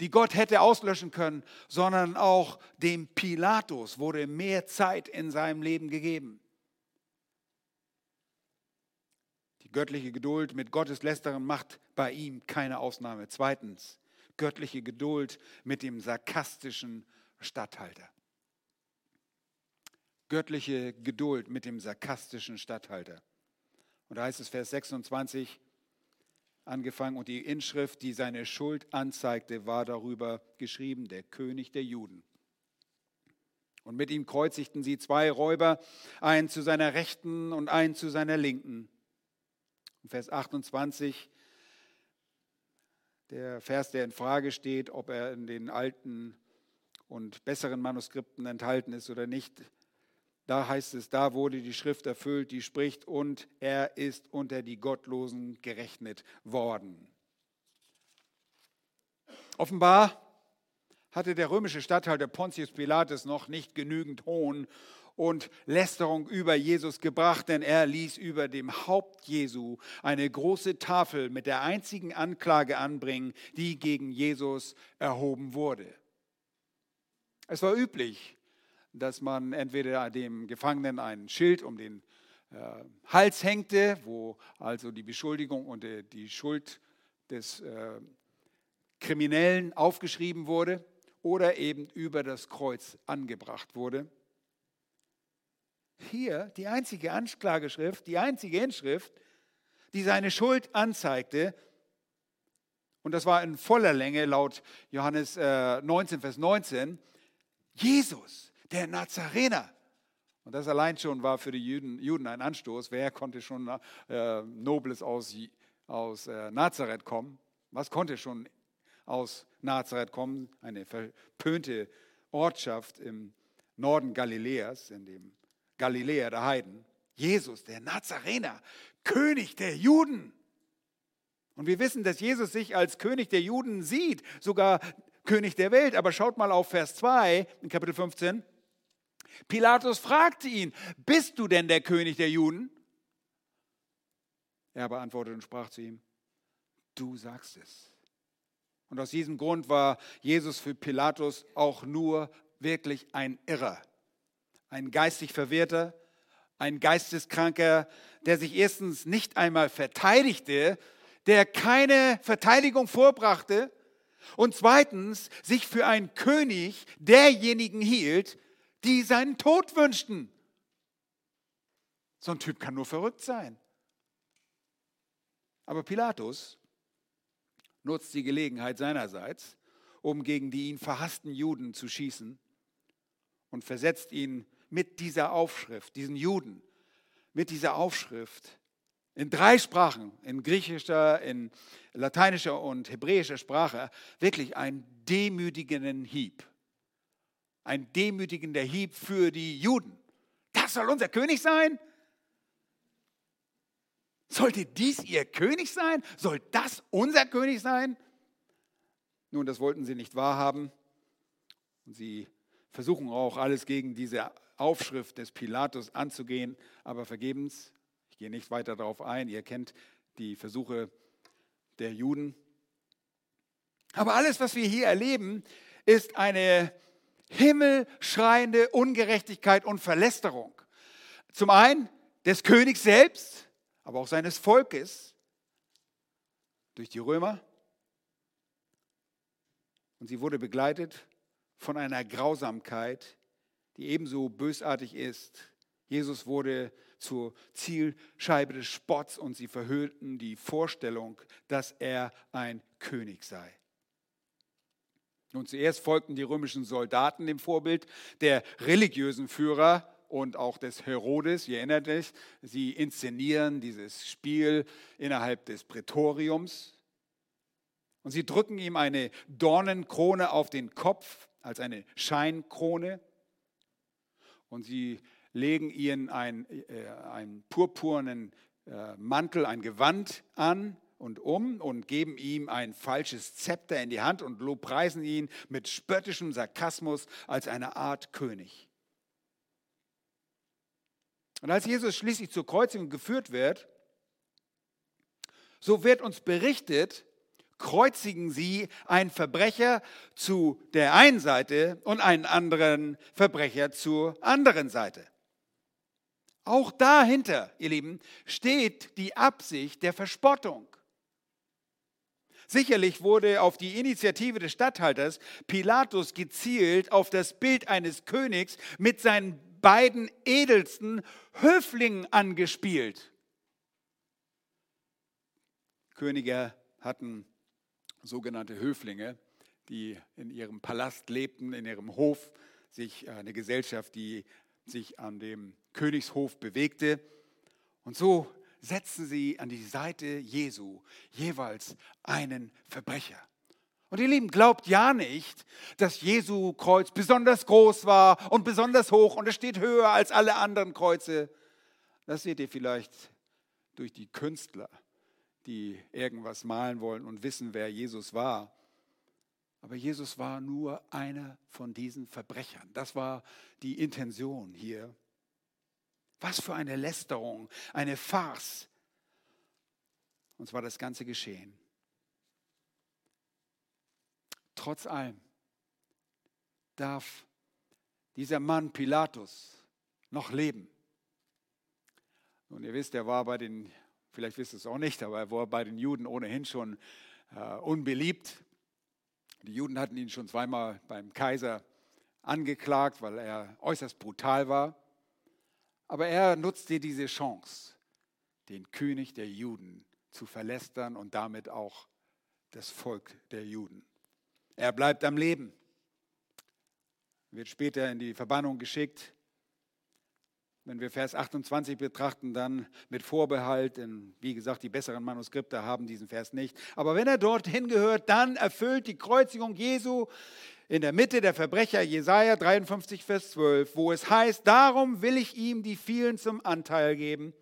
die Gott hätte auslöschen können, sondern auch dem Pilatus wurde mehr Zeit in seinem Leben gegeben. Die göttliche Geduld mit Gottes Lästeren macht bei ihm keine Ausnahme. Zweitens, göttliche Geduld mit dem sarkastischen Statthalter. Göttliche Geduld mit dem sarkastischen Statthalter. Und da heißt es Vers 26, angefangen und die Inschrift, die seine Schuld anzeigte, war darüber geschrieben, der König der Juden. Und mit ihm kreuzigten sie zwei Räuber, einen zu seiner Rechten und einen zu seiner Linken. Vers 28, der Vers, der in Frage steht, ob er in den alten und besseren Manuskripten enthalten ist oder nicht, da heißt es, da wurde die Schrift erfüllt, die spricht, und er ist unter die Gottlosen gerechnet worden. Offenbar hatte der römische Statthalter Pontius Pilatus noch nicht genügend Hohn und Lästerung über Jesus gebracht, denn er ließ über dem Haupt Jesu eine große Tafel mit der einzigen Anklage anbringen, die gegen Jesus erhoben wurde. Es war üblich, dass man entweder dem Gefangenen ein Schild um den äh, Hals hängte, wo also die Beschuldigung und äh, die Schuld des äh, Kriminellen aufgeschrieben wurde oder eben über das Kreuz angebracht wurde. Hier die einzige Anklageschrift, die einzige Inschrift, die seine Schuld anzeigte, und das war in voller Länge laut Johannes 19, Vers 19, Jesus, der Nazarener. Und das allein schon war für die Juden, Juden ein Anstoß. Wer konnte schon äh, Nobles aus, aus äh, Nazareth kommen? Was konnte schon aus Nazareth kommen? Eine verpönte Ortschaft im Norden Galiläas, in dem Galiläa der Heiden. Jesus, der Nazarener, König der Juden. Und wir wissen, dass Jesus sich als König der Juden sieht, sogar König der Welt. Aber schaut mal auf Vers 2 in Kapitel 15. Pilatus fragte ihn, bist du denn der König der Juden? Er beantwortete und sprach zu ihm, du sagst es. Und aus diesem Grund war Jesus für Pilatus auch nur wirklich ein Irrer, ein geistig Verwirrter, ein Geisteskranker, der sich erstens nicht einmal verteidigte, der keine Verteidigung vorbrachte und zweitens sich für einen König derjenigen hielt, die seinen Tod wünschten. So ein Typ kann nur verrückt sein. Aber Pilatus nutzt die Gelegenheit seinerseits, um gegen die ihn verhassten Juden zu schießen und versetzt ihn mit dieser Aufschrift, diesen Juden, mit dieser Aufschrift in drei Sprachen, in griechischer, in lateinischer und hebräischer Sprache, wirklich einen demütigenden Hieb. Ein demütigender Hieb für die Juden. Das soll unser König sein? Sollte dies ihr König sein? Soll das unser König sein? Nun, das wollten sie nicht wahrhaben. Und sie versuchen auch alles gegen diese Aufschrift des Pilatus anzugehen, aber vergebens. Ich gehe nicht weiter darauf ein. Ihr kennt die Versuche der Juden. Aber alles, was wir hier erleben, ist eine himmelschreiende Ungerechtigkeit und Verlästerung. Zum einen des Königs selbst, aber auch seines Volkes durch die Römer. Und sie wurde begleitet von einer Grausamkeit, die ebenso bösartig ist. Jesus wurde zur Zielscheibe des Spotts und sie verhüllten die Vorstellung, dass er ein König sei. Nun zuerst folgten die römischen Soldaten dem Vorbild der religiösen Führer und auch des Herodes. Ihr erinnert euch, sie inszenieren dieses Spiel innerhalb des Prätoriums. Und sie drücken ihm eine Dornenkrone auf den Kopf als eine Scheinkrone. Und sie legen ihnen einen, äh, einen purpurnen äh, Mantel, ein Gewand an und um und geben ihm ein falsches Zepter in die Hand und lobpreisen ihn mit spöttischem Sarkasmus als eine Art König. Und als Jesus schließlich zur Kreuzigung geführt wird, so wird uns berichtet, kreuzigen sie einen Verbrecher zu der einen Seite und einen anderen Verbrecher zur anderen Seite. Auch dahinter, ihr Lieben, steht die Absicht der Verspottung. Sicherlich wurde auf die Initiative des Statthalters Pilatus gezielt auf das Bild eines Königs mit seinen beiden edelsten Höflingen angespielt. Könige hatten sogenannte Höflinge, die in ihrem Palast lebten, in ihrem Hof, sich eine Gesellschaft, die sich an dem Königshof bewegte. Und so setzten sie an die Seite Jesu jeweils einen Verbrecher. Und ihr Lieben, glaubt ja nicht, dass Jesu Kreuz besonders groß war und besonders hoch und es steht höher als alle anderen Kreuze. Das seht ihr vielleicht durch die Künstler, die irgendwas malen wollen und wissen, wer Jesus war. Aber Jesus war nur einer von diesen Verbrechern. Das war die Intention hier. Was für eine Lästerung, eine Farce. Und zwar das ganze Geschehen. Trotz allem darf dieser Mann Pilatus noch leben. Und ihr wisst, er war bei den, vielleicht wisst ihr es auch nicht, aber er war bei den Juden ohnehin schon äh, unbeliebt. Die Juden hatten ihn schon zweimal beim Kaiser angeklagt, weil er äußerst brutal war. Aber er nutzte diese Chance, den König der Juden zu verlästern und damit auch das Volk der Juden. Er bleibt am Leben, wird später in die Verbannung geschickt. Wenn wir Vers 28 betrachten, dann mit Vorbehalt, denn wie gesagt, die besseren Manuskripte haben diesen Vers nicht. Aber wenn er dorthin gehört, dann erfüllt die Kreuzigung Jesu in der Mitte der Verbrecher Jesaja 53, Vers 12, wo es heißt: Darum will ich ihm die vielen zum Anteil geben.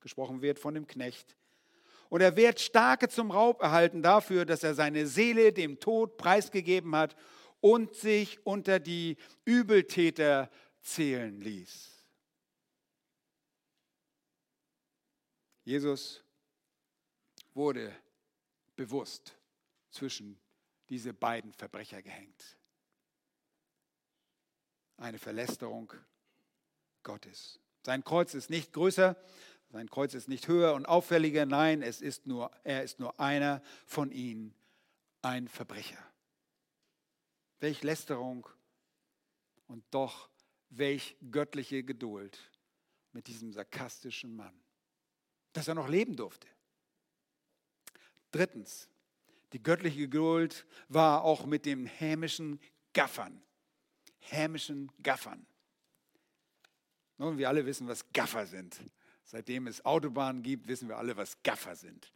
Gesprochen wird von dem Knecht. Und er wird Starke zum Raub erhalten dafür, dass er seine Seele dem Tod preisgegeben hat und sich unter die Übeltäter zählen ließ. Jesus wurde bewusst zwischen diese beiden Verbrecher gehängt. Eine Verlästerung Gottes. Sein Kreuz ist nicht größer, sein Kreuz ist nicht höher und auffälliger, nein, es ist nur, er ist nur einer von ihnen, ein Verbrecher. Welch Lästerung und doch welch göttliche Geduld mit diesem sarkastischen Mann, dass er noch leben durfte. Drittens, die göttliche Geduld war auch mit dem hämischen Gaffern. Hämischen Gaffern. Nun, wir alle wissen, was Gaffer sind. Seitdem es Autobahnen gibt, wissen wir alle, was Gaffer sind.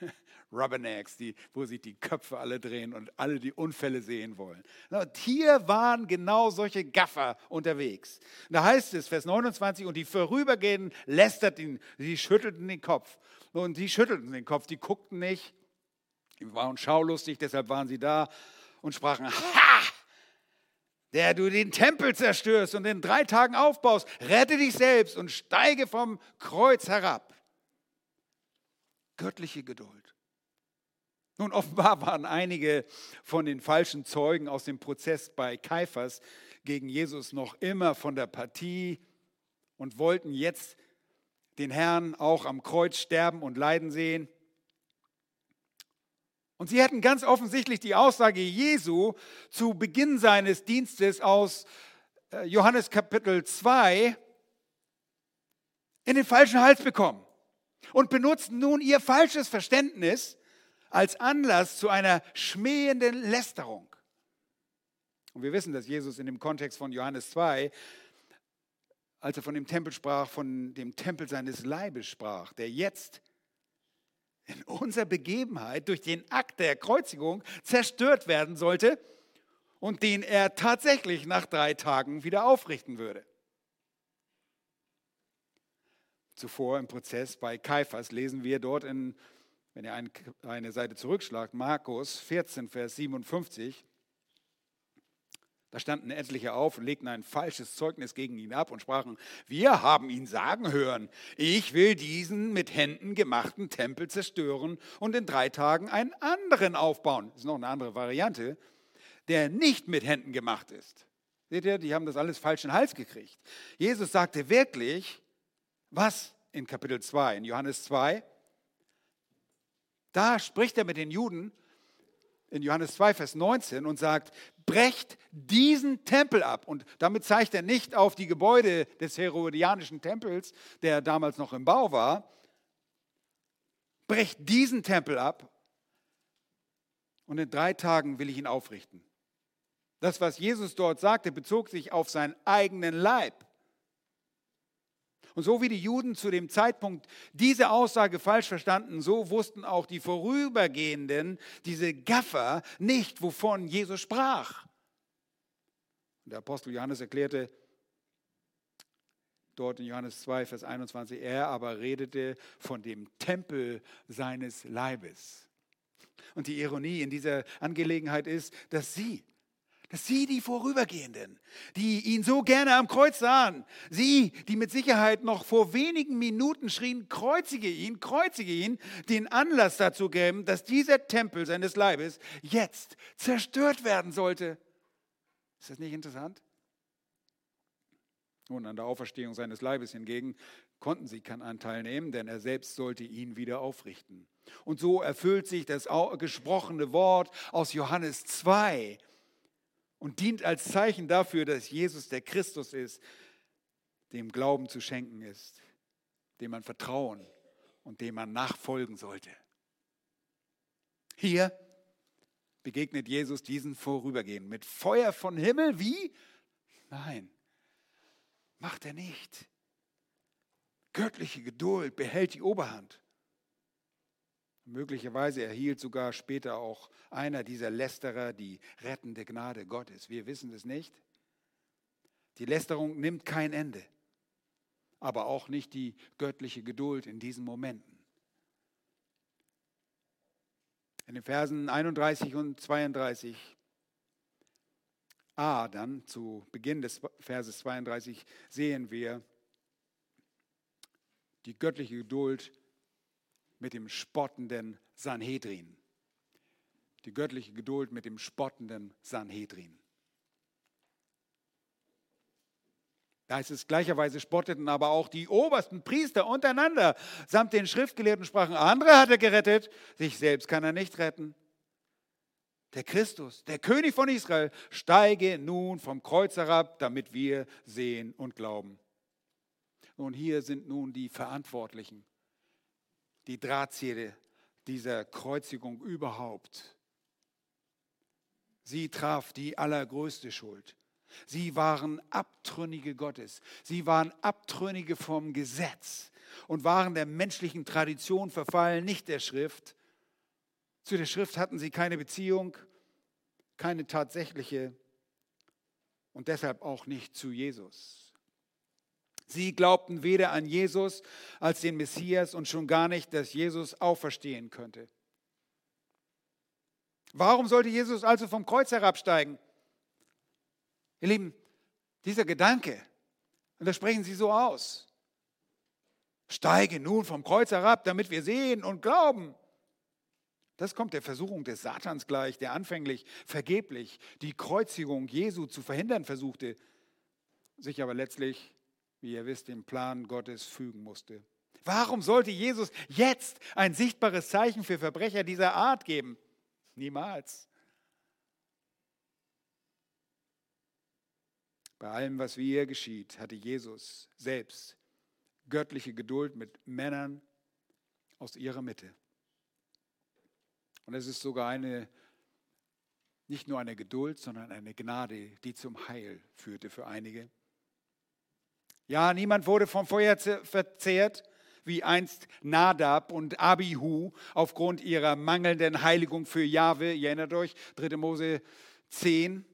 Rubbernecks, die, wo sich die Köpfe alle drehen und alle die Unfälle sehen wollen. Und hier waren genau solche Gaffer unterwegs. da heißt es, Vers 29, und die Vorübergehenden lästerten, sie schüttelten den Kopf. Und sie schüttelten den Kopf, die guckten nicht, die waren schaulustig, deshalb waren sie da und sprachen, ha! Der du den Tempel zerstörst und in drei Tagen aufbaust, rette dich selbst und steige vom Kreuz herab. Göttliche Geduld. Nun, offenbar waren einige von den falschen Zeugen aus dem Prozess bei Kaiphas gegen Jesus noch immer von der Partie und wollten jetzt den Herrn auch am Kreuz sterben und leiden sehen. Und sie hätten ganz offensichtlich die Aussage Jesu zu Beginn seines Dienstes aus äh, Johannes Kapitel 2 in den falschen Hals bekommen und benutzten nun ihr falsches Verständnis als Anlass zu einer schmähenden Lästerung. Und wir wissen, dass Jesus in dem Kontext von Johannes 2, als er von dem Tempel sprach, von dem Tempel seines Leibes sprach, der jetzt in unserer Begebenheit durch den Akt der Kreuzigung zerstört werden sollte und den er tatsächlich nach drei Tagen wieder aufrichten würde. Zuvor im Prozess bei Kaiphas lesen wir dort in wenn ihr eine Seite zurückschlagt, Markus 14, Vers 57, da standen etliche auf und legten ein falsches Zeugnis gegen ihn ab und sprachen, wir haben ihn sagen hören, ich will diesen mit Händen gemachten Tempel zerstören und in drei Tagen einen anderen aufbauen. Das ist noch eine andere Variante, der nicht mit Händen gemacht ist. Seht ihr, die haben das alles falsch in den Hals gekriegt. Jesus sagte wirklich, was in Kapitel 2, in Johannes 2, da spricht er mit den Juden in Johannes 2, Vers 19 und sagt, brecht diesen Tempel ab. Und damit zeigt er nicht auf die Gebäude des herodianischen Tempels, der damals noch im Bau war. Brecht diesen Tempel ab und in drei Tagen will ich ihn aufrichten. Das, was Jesus dort sagte, bezog sich auf seinen eigenen Leib. Und so wie die Juden zu dem Zeitpunkt diese Aussage falsch verstanden, so wussten auch die Vorübergehenden, diese Gaffer, nicht, wovon Jesus sprach. Der Apostel Johannes erklärte dort in Johannes 2, Vers 21, er aber redete von dem Tempel seines Leibes. Und die Ironie in dieser Angelegenheit ist, dass sie dass sie, die Vorübergehenden, die ihn so gerne am Kreuz sahen, sie, die mit Sicherheit noch vor wenigen Minuten schrien, kreuzige ihn, kreuzige ihn, den Anlass dazu geben, dass dieser Tempel seines Leibes jetzt zerstört werden sollte. Ist das nicht interessant? Nun, an der Auferstehung seines Leibes hingegen konnten sie keinen Anteil nehmen, denn er selbst sollte ihn wieder aufrichten. Und so erfüllt sich das gesprochene Wort aus Johannes 2 und dient als Zeichen dafür, dass Jesus der Christus ist, dem Glauben zu schenken ist, dem man vertrauen und dem man nachfolgen sollte. Hier begegnet Jesus diesen Vorübergehen mit Feuer von Himmel. Wie? Nein, macht er nicht. Göttliche Geduld behält die Oberhand. Möglicherweise erhielt sogar später auch einer dieser Lästerer die rettende Gnade Gottes. Wir wissen es nicht. Die Lästerung nimmt kein Ende, aber auch nicht die göttliche Geduld in diesen Momenten. In den Versen 31 und 32 a, dann zu Beginn des Verses 32 sehen wir die göttliche Geduld mit dem spottenden Sanhedrin. Die göttliche Geduld mit dem spottenden Sanhedrin. Da heißt es gleicherweise spotteten aber auch die obersten Priester untereinander samt den Schriftgelehrten sprachen, andere hat er gerettet, sich selbst kann er nicht retten. Der Christus, der König von Israel, steige nun vom Kreuz herab, damit wir sehen und glauben. Und hier sind nun die Verantwortlichen, die Drahtzieher dieser Kreuzigung überhaupt. Sie traf die allergrößte Schuld. Sie waren Abtrünnige Gottes. Sie waren Abtrünnige vom Gesetz und waren der menschlichen Tradition verfallen, nicht der Schrift. Zu der Schrift hatten sie keine Beziehung, keine tatsächliche und deshalb auch nicht zu Jesus. Sie glaubten weder an Jesus als den Messias und schon gar nicht, dass Jesus auferstehen könnte. Warum sollte Jesus also vom Kreuz herabsteigen? Ihr Lieben, dieser Gedanke, und das sprechen sie so aus, steige nun vom Kreuz herab, damit wir sehen und glauben. Das kommt der Versuchung des Satans gleich, der anfänglich vergeblich die Kreuzigung Jesu zu verhindern versuchte, sich aber letztlich, wie ihr wisst, dem Plan Gottes fügen musste. Warum sollte Jesus jetzt ein sichtbares Zeichen für Verbrecher dieser Art geben? Niemals. Bei allem, was wie hier geschieht, hatte Jesus selbst göttliche Geduld mit Männern aus ihrer Mitte. Und es ist sogar eine, nicht nur eine Geduld, sondern eine Gnade, die zum Heil führte für einige. Ja, niemand wurde vom Feuer verzehrt, wie einst Nadab und Abihu aufgrund ihrer mangelnden Heiligung für Jahwe. Ihr erinnert euch, 3. Mose 10.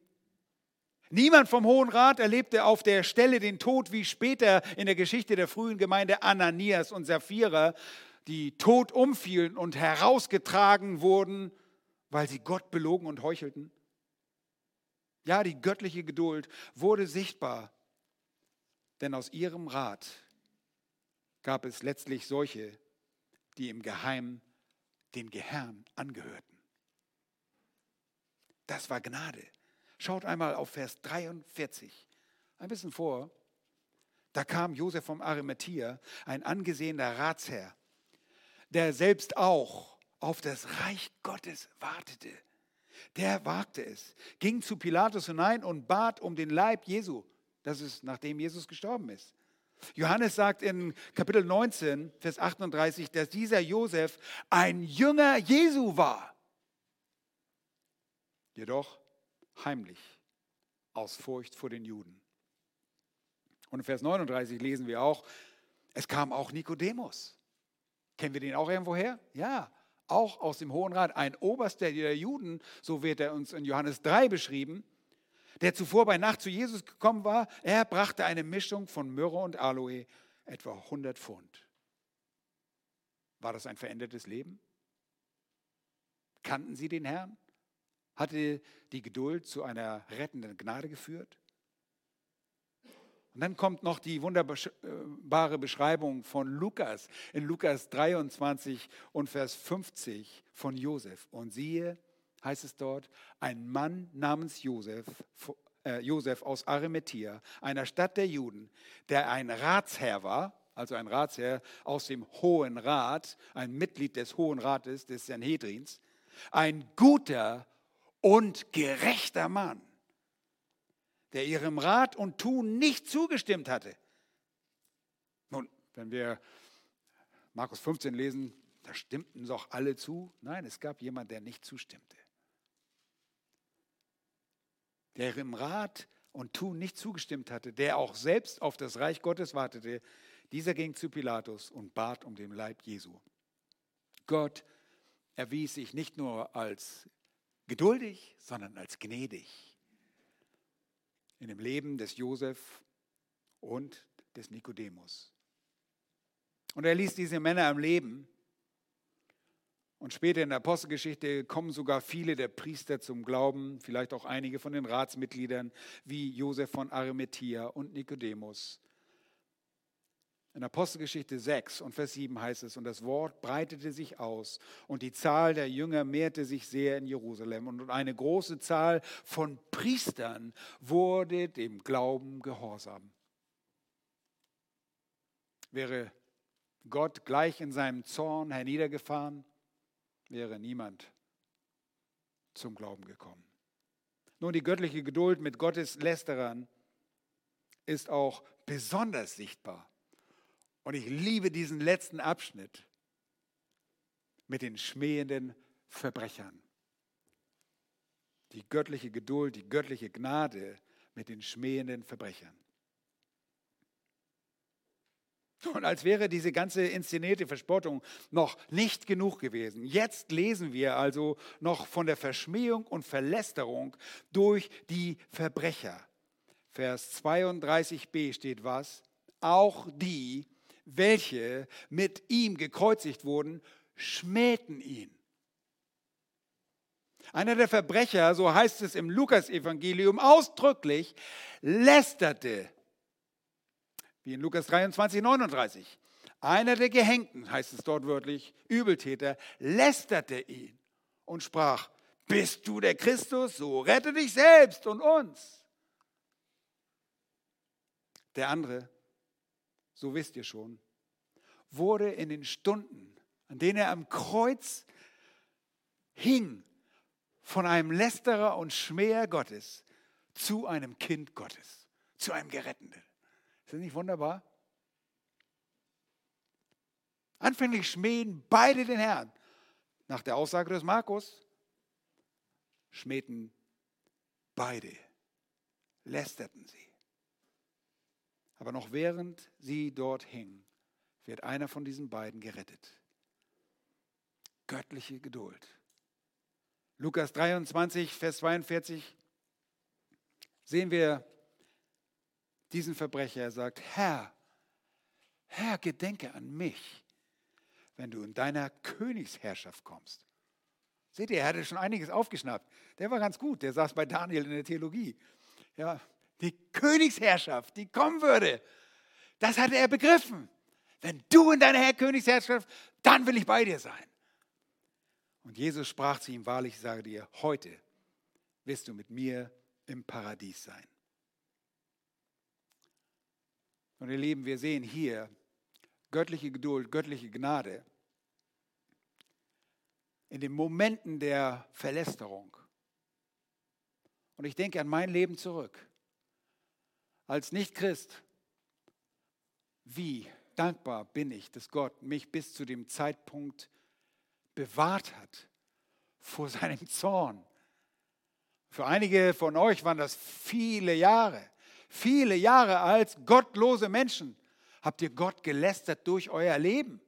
Niemand vom Hohen Rat erlebte auf der Stelle den Tod wie später in der Geschichte der frühen Gemeinde Ananias und Sapphira, die tot umfielen und herausgetragen wurden, weil sie Gott belogen und heuchelten. Ja, die göttliche Geduld wurde sichtbar, denn aus ihrem Rat gab es letztlich solche, die im Geheimen den Gehirn angehörten. Das war Gnade. Schaut einmal auf Vers 43, ein bisschen vor. Da kam Josef vom Arimathea, ein angesehener Ratsherr, der selbst auch auf das Reich Gottes wartete. Der wagte es, ging zu Pilatus hinein und bat um den Leib Jesu. Das ist nachdem Jesus gestorben ist. Johannes sagt in Kapitel 19, Vers 38, dass dieser Josef ein Jünger Jesu war. Jedoch heimlich, aus Furcht vor den Juden. Und in Vers 39 lesen wir auch, es kam auch Nikodemus. Kennen wir den auch irgendwoher? Ja, auch aus dem Hohen Rat, ein Oberster der Juden, so wird er uns in Johannes 3 beschrieben, der zuvor bei Nacht zu Jesus gekommen war. Er brachte eine Mischung von Myrrhe und Aloe, etwa 100 Pfund. War das ein verändertes Leben? Kannten sie den Herrn? Hatte die Geduld zu einer rettenden Gnade geführt? Und dann kommt noch die wunderbare Beschreibung von Lukas in Lukas 23 und Vers 50 von Josef. Und siehe, heißt es dort, ein Mann namens Josef, äh, Josef aus Arimathea, einer Stadt der Juden, der ein Ratsherr war, also ein Ratsherr aus dem Hohen Rat, ein Mitglied des Hohen Rates, des Sanhedrins, ein guter und gerechter Mann, der ihrem Rat und Tun nicht zugestimmt hatte. Nun, wenn wir Markus 15 lesen, da stimmten doch alle zu. Nein, es gab jemand, der nicht zustimmte. Der ihrem Rat und Tun nicht zugestimmt hatte, der auch selbst auf das Reich Gottes wartete, dieser ging zu Pilatus und bat um den Leib Jesu. Gott erwies sich nicht nur als geduldig, sondern als gnädig. In dem Leben des Josef und des Nikodemus. Und er ließ diese Männer am Leben. Und später in der Apostelgeschichte kommen sogar viele der Priester zum Glauben, vielleicht auch einige von den Ratsmitgliedern, wie Josef von Arimathea und Nikodemus. In Apostelgeschichte 6 und Vers 7 heißt es, und das Wort breitete sich aus und die Zahl der Jünger mehrte sich sehr in Jerusalem und eine große Zahl von Priestern wurde dem Glauben gehorsam. Wäre Gott gleich in seinem Zorn herniedergefahren, wäre niemand zum Glauben gekommen. Nun, die göttliche Geduld mit Gottes Lästerern ist auch besonders sichtbar und ich liebe diesen letzten Abschnitt mit den schmähenden Verbrechern. Die göttliche Geduld, die göttliche Gnade mit den schmähenden Verbrechern. Und als wäre diese ganze inszenierte Verspottung noch nicht genug gewesen. Jetzt lesen wir also noch von der Verschmähung und Verlästerung durch die Verbrecher. Vers 32b steht was? Auch die, welche mit ihm gekreuzigt wurden, schmähten ihn. Einer der Verbrecher, so heißt es im Lukasevangelium ausdrücklich, lästerte, wie in Lukas 23, 39. Einer der Gehängten, heißt es dort wörtlich, Übeltäter, lästerte ihn und sprach, bist du der Christus, so rette dich selbst und uns. Der andere so wisst ihr schon, wurde in den Stunden, an denen er am Kreuz hing, von einem Lästerer und Schmäher Gottes zu einem Kind Gottes, zu einem Geretteten. Ist das nicht wunderbar? Anfänglich schmähen beide den Herrn. Nach der Aussage des Markus schmähten beide, lästerten sie. Aber noch während sie dort hingen, wird einer von diesen beiden gerettet. Göttliche Geduld. Lukas 23, Vers 42 sehen wir diesen Verbrecher. Er sagt, Herr, Herr, gedenke an mich, wenn du in deiner Königsherrschaft kommst. Seht ihr, er hatte schon einiges aufgeschnappt. Der war ganz gut, der saß bei Daniel in der Theologie. Ja, die Königsherrschaft, die kommen würde. Das hatte er begriffen. Wenn du in deiner Königsherrschaft, dann will ich bei dir sein. Und Jesus sprach zu ihm, wahrlich, ich sage dir, heute wirst du mit mir im Paradies sein. Und ihr Lieben, wir sehen hier göttliche Geduld, göttliche Gnade in den Momenten der Verlästerung. Und ich denke an mein Leben zurück als Nicht-Christ, wie dankbar bin ich, dass Gott mich bis zu dem Zeitpunkt bewahrt hat vor seinem Zorn. Für einige von euch waren das viele Jahre, viele Jahre als gottlose Menschen habt ihr Gott gelästert durch euer Leben.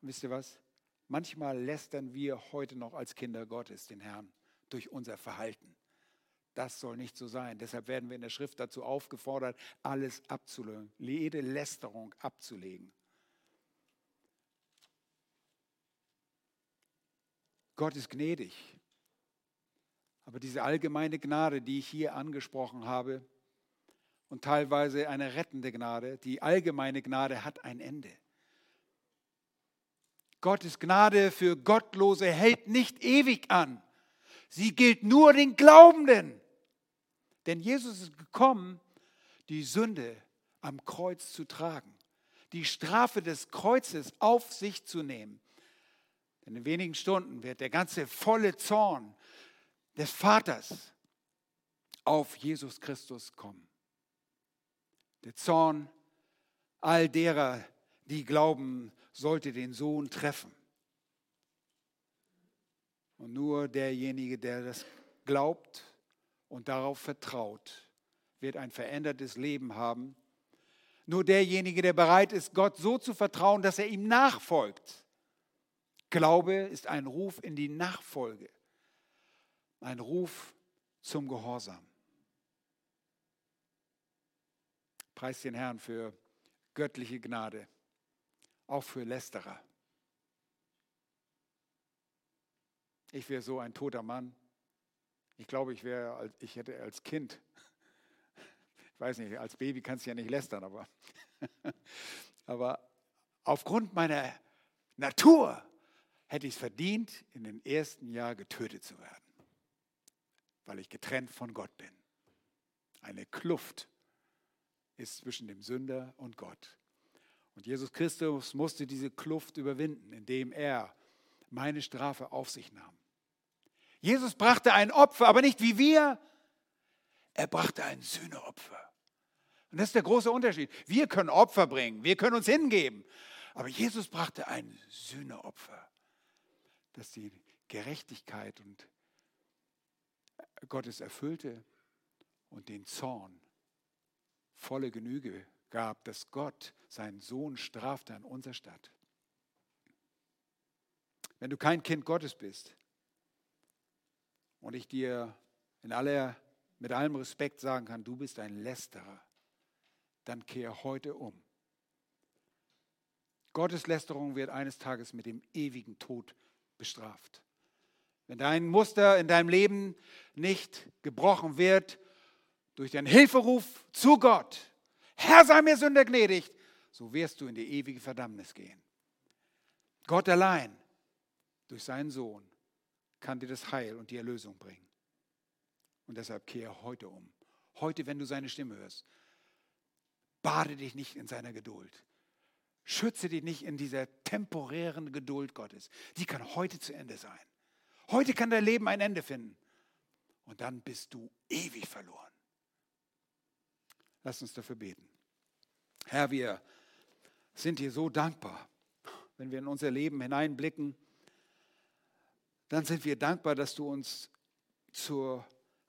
Und wisst ihr was? Manchmal lästern wir heute noch als Kinder Gottes den Herrn durch unser Verhalten. Das soll nicht so sein. Deshalb werden wir in der Schrift dazu aufgefordert, alles abzulegen, jede Lästerung abzulegen. Gott ist gnädig. Aber diese allgemeine Gnade, die ich hier angesprochen habe, und teilweise eine rettende Gnade, die allgemeine Gnade hat ein Ende. Gottes Gnade für Gottlose hält nicht ewig an. Sie gilt nur den Glaubenden. Denn Jesus ist gekommen, die Sünde am Kreuz zu tragen, die Strafe des Kreuzes auf sich zu nehmen. Denn in wenigen Stunden wird der ganze volle Zorn des Vaters auf Jesus Christus kommen. Der Zorn all derer, die glauben, sollte den Sohn treffen. Und nur derjenige, der das glaubt, und darauf vertraut, wird ein verändertes Leben haben. Nur derjenige, der bereit ist, Gott so zu vertrauen, dass er ihm nachfolgt. Glaube ist ein Ruf in die Nachfolge, ein Ruf zum Gehorsam. Preis den Herrn für göttliche Gnade, auch für Lästerer. Ich wäre so ein toter Mann. Ich glaube, ich wäre, ich hätte als Kind, ich weiß nicht, als Baby kannst du ja nicht lästern, aber, aber aufgrund meiner Natur hätte ich es verdient, in den ersten Jahr getötet zu werden, weil ich getrennt von Gott bin. Eine Kluft ist zwischen dem Sünder und Gott. Und Jesus Christus musste diese Kluft überwinden, indem er meine Strafe auf sich nahm. Jesus brachte ein Opfer, aber nicht wie wir. Er brachte ein Sühneopfer. Und das ist der große Unterschied. Wir können Opfer bringen, wir können uns hingeben. Aber Jesus brachte ein Sühneopfer, das die Gerechtigkeit und Gottes erfüllte und den Zorn volle Genüge gab, dass Gott seinen Sohn strafte an unserer Stadt. Wenn du kein Kind Gottes bist und ich dir in aller, mit allem Respekt sagen kann, du bist ein Lästerer, dann kehr heute um. Gottes Lästerung wird eines Tages mit dem ewigen Tod bestraft. Wenn dein Muster in deinem Leben nicht gebrochen wird durch deinen Hilferuf zu Gott, Herr sei mir Sünder gnädig, so wirst du in die ewige Verdammnis gehen. Gott allein durch seinen Sohn kann dir das Heil und die Erlösung bringen. Und deshalb kehre heute um. Heute, wenn du seine Stimme hörst, bade dich nicht in seiner Geduld. Schütze dich nicht in dieser temporären Geduld Gottes. Die kann heute zu Ende sein. Heute kann dein Leben ein Ende finden. Und dann bist du ewig verloren. Lass uns dafür beten. Herr, wir sind dir so dankbar, wenn wir in unser Leben hineinblicken. Dann sind wir dankbar, dass du uns zur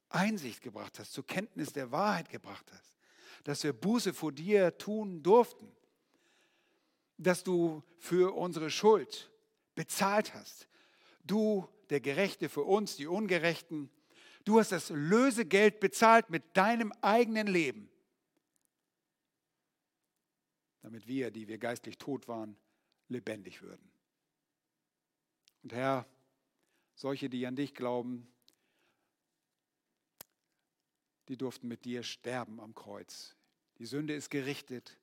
Einsicht gebracht hast, zur Kenntnis der Wahrheit gebracht hast, dass wir Buße vor dir tun durften, dass du für unsere Schuld bezahlt hast. Du, der Gerechte, für uns, die Ungerechten. Du hast das Lösegeld bezahlt mit deinem eigenen Leben damit wir, die wir geistlich tot waren, lebendig würden. Und Herr, solche, die an dich glauben, die durften mit dir sterben am Kreuz. Die Sünde ist gerichtet.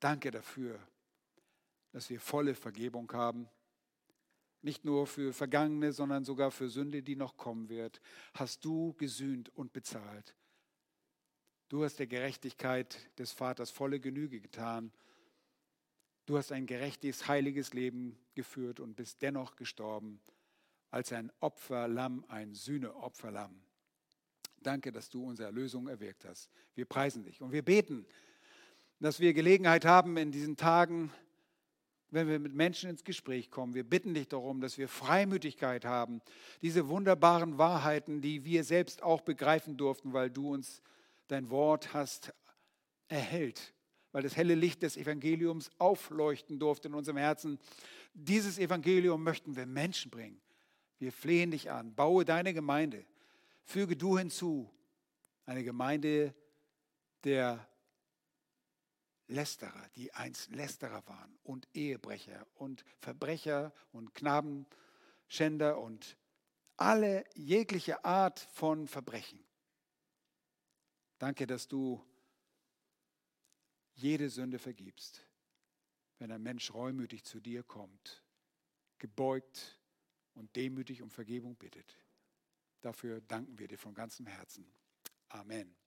Danke dafür, dass wir volle Vergebung haben. Nicht nur für Vergangene, sondern sogar für Sünde, die noch kommen wird. Hast du gesühnt und bezahlt. Du hast der Gerechtigkeit des Vaters volle Genüge getan. Du hast ein gerechtes, heiliges Leben geführt und bist dennoch gestorben als ein Opferlamm, ein Sühneopferlamm. Danke, dass du unsere Erlösung erwirkt hast. Wir preisen dich und wir beten, dass wir Gelegenheit haben in diesen Tagen, wenn wir mit Menschen ins Gespräch kommen. Wir bitten dich darum, dass wir Freimütigkeit haben, diese wunderbaren Wahrheiten, die wir selbst auch begreifen durften, weil du uns dein Wort hast erhellt, weil das helle Licht des Evangeliums aufleuchten durfte in unserem Herzen. Dieses Evangelium möchten wir Menschen bringen. Wir flehen dich an, baue deine Gemeinde, füge du hinzu, eine Gemeinde der Lästerer, die einst Lästerer waren und Ehebrecher und Verbrecher und Knabenschänder und alle jegliche Art von Verbrechen. Danke, dass du jede Sünde vergibst, wenn ein Mensch reumütig zu dir kommt, gebeugt und demütig um Vergebung bittet. Dafür danken wir dir von ganzem Herzen. Amen.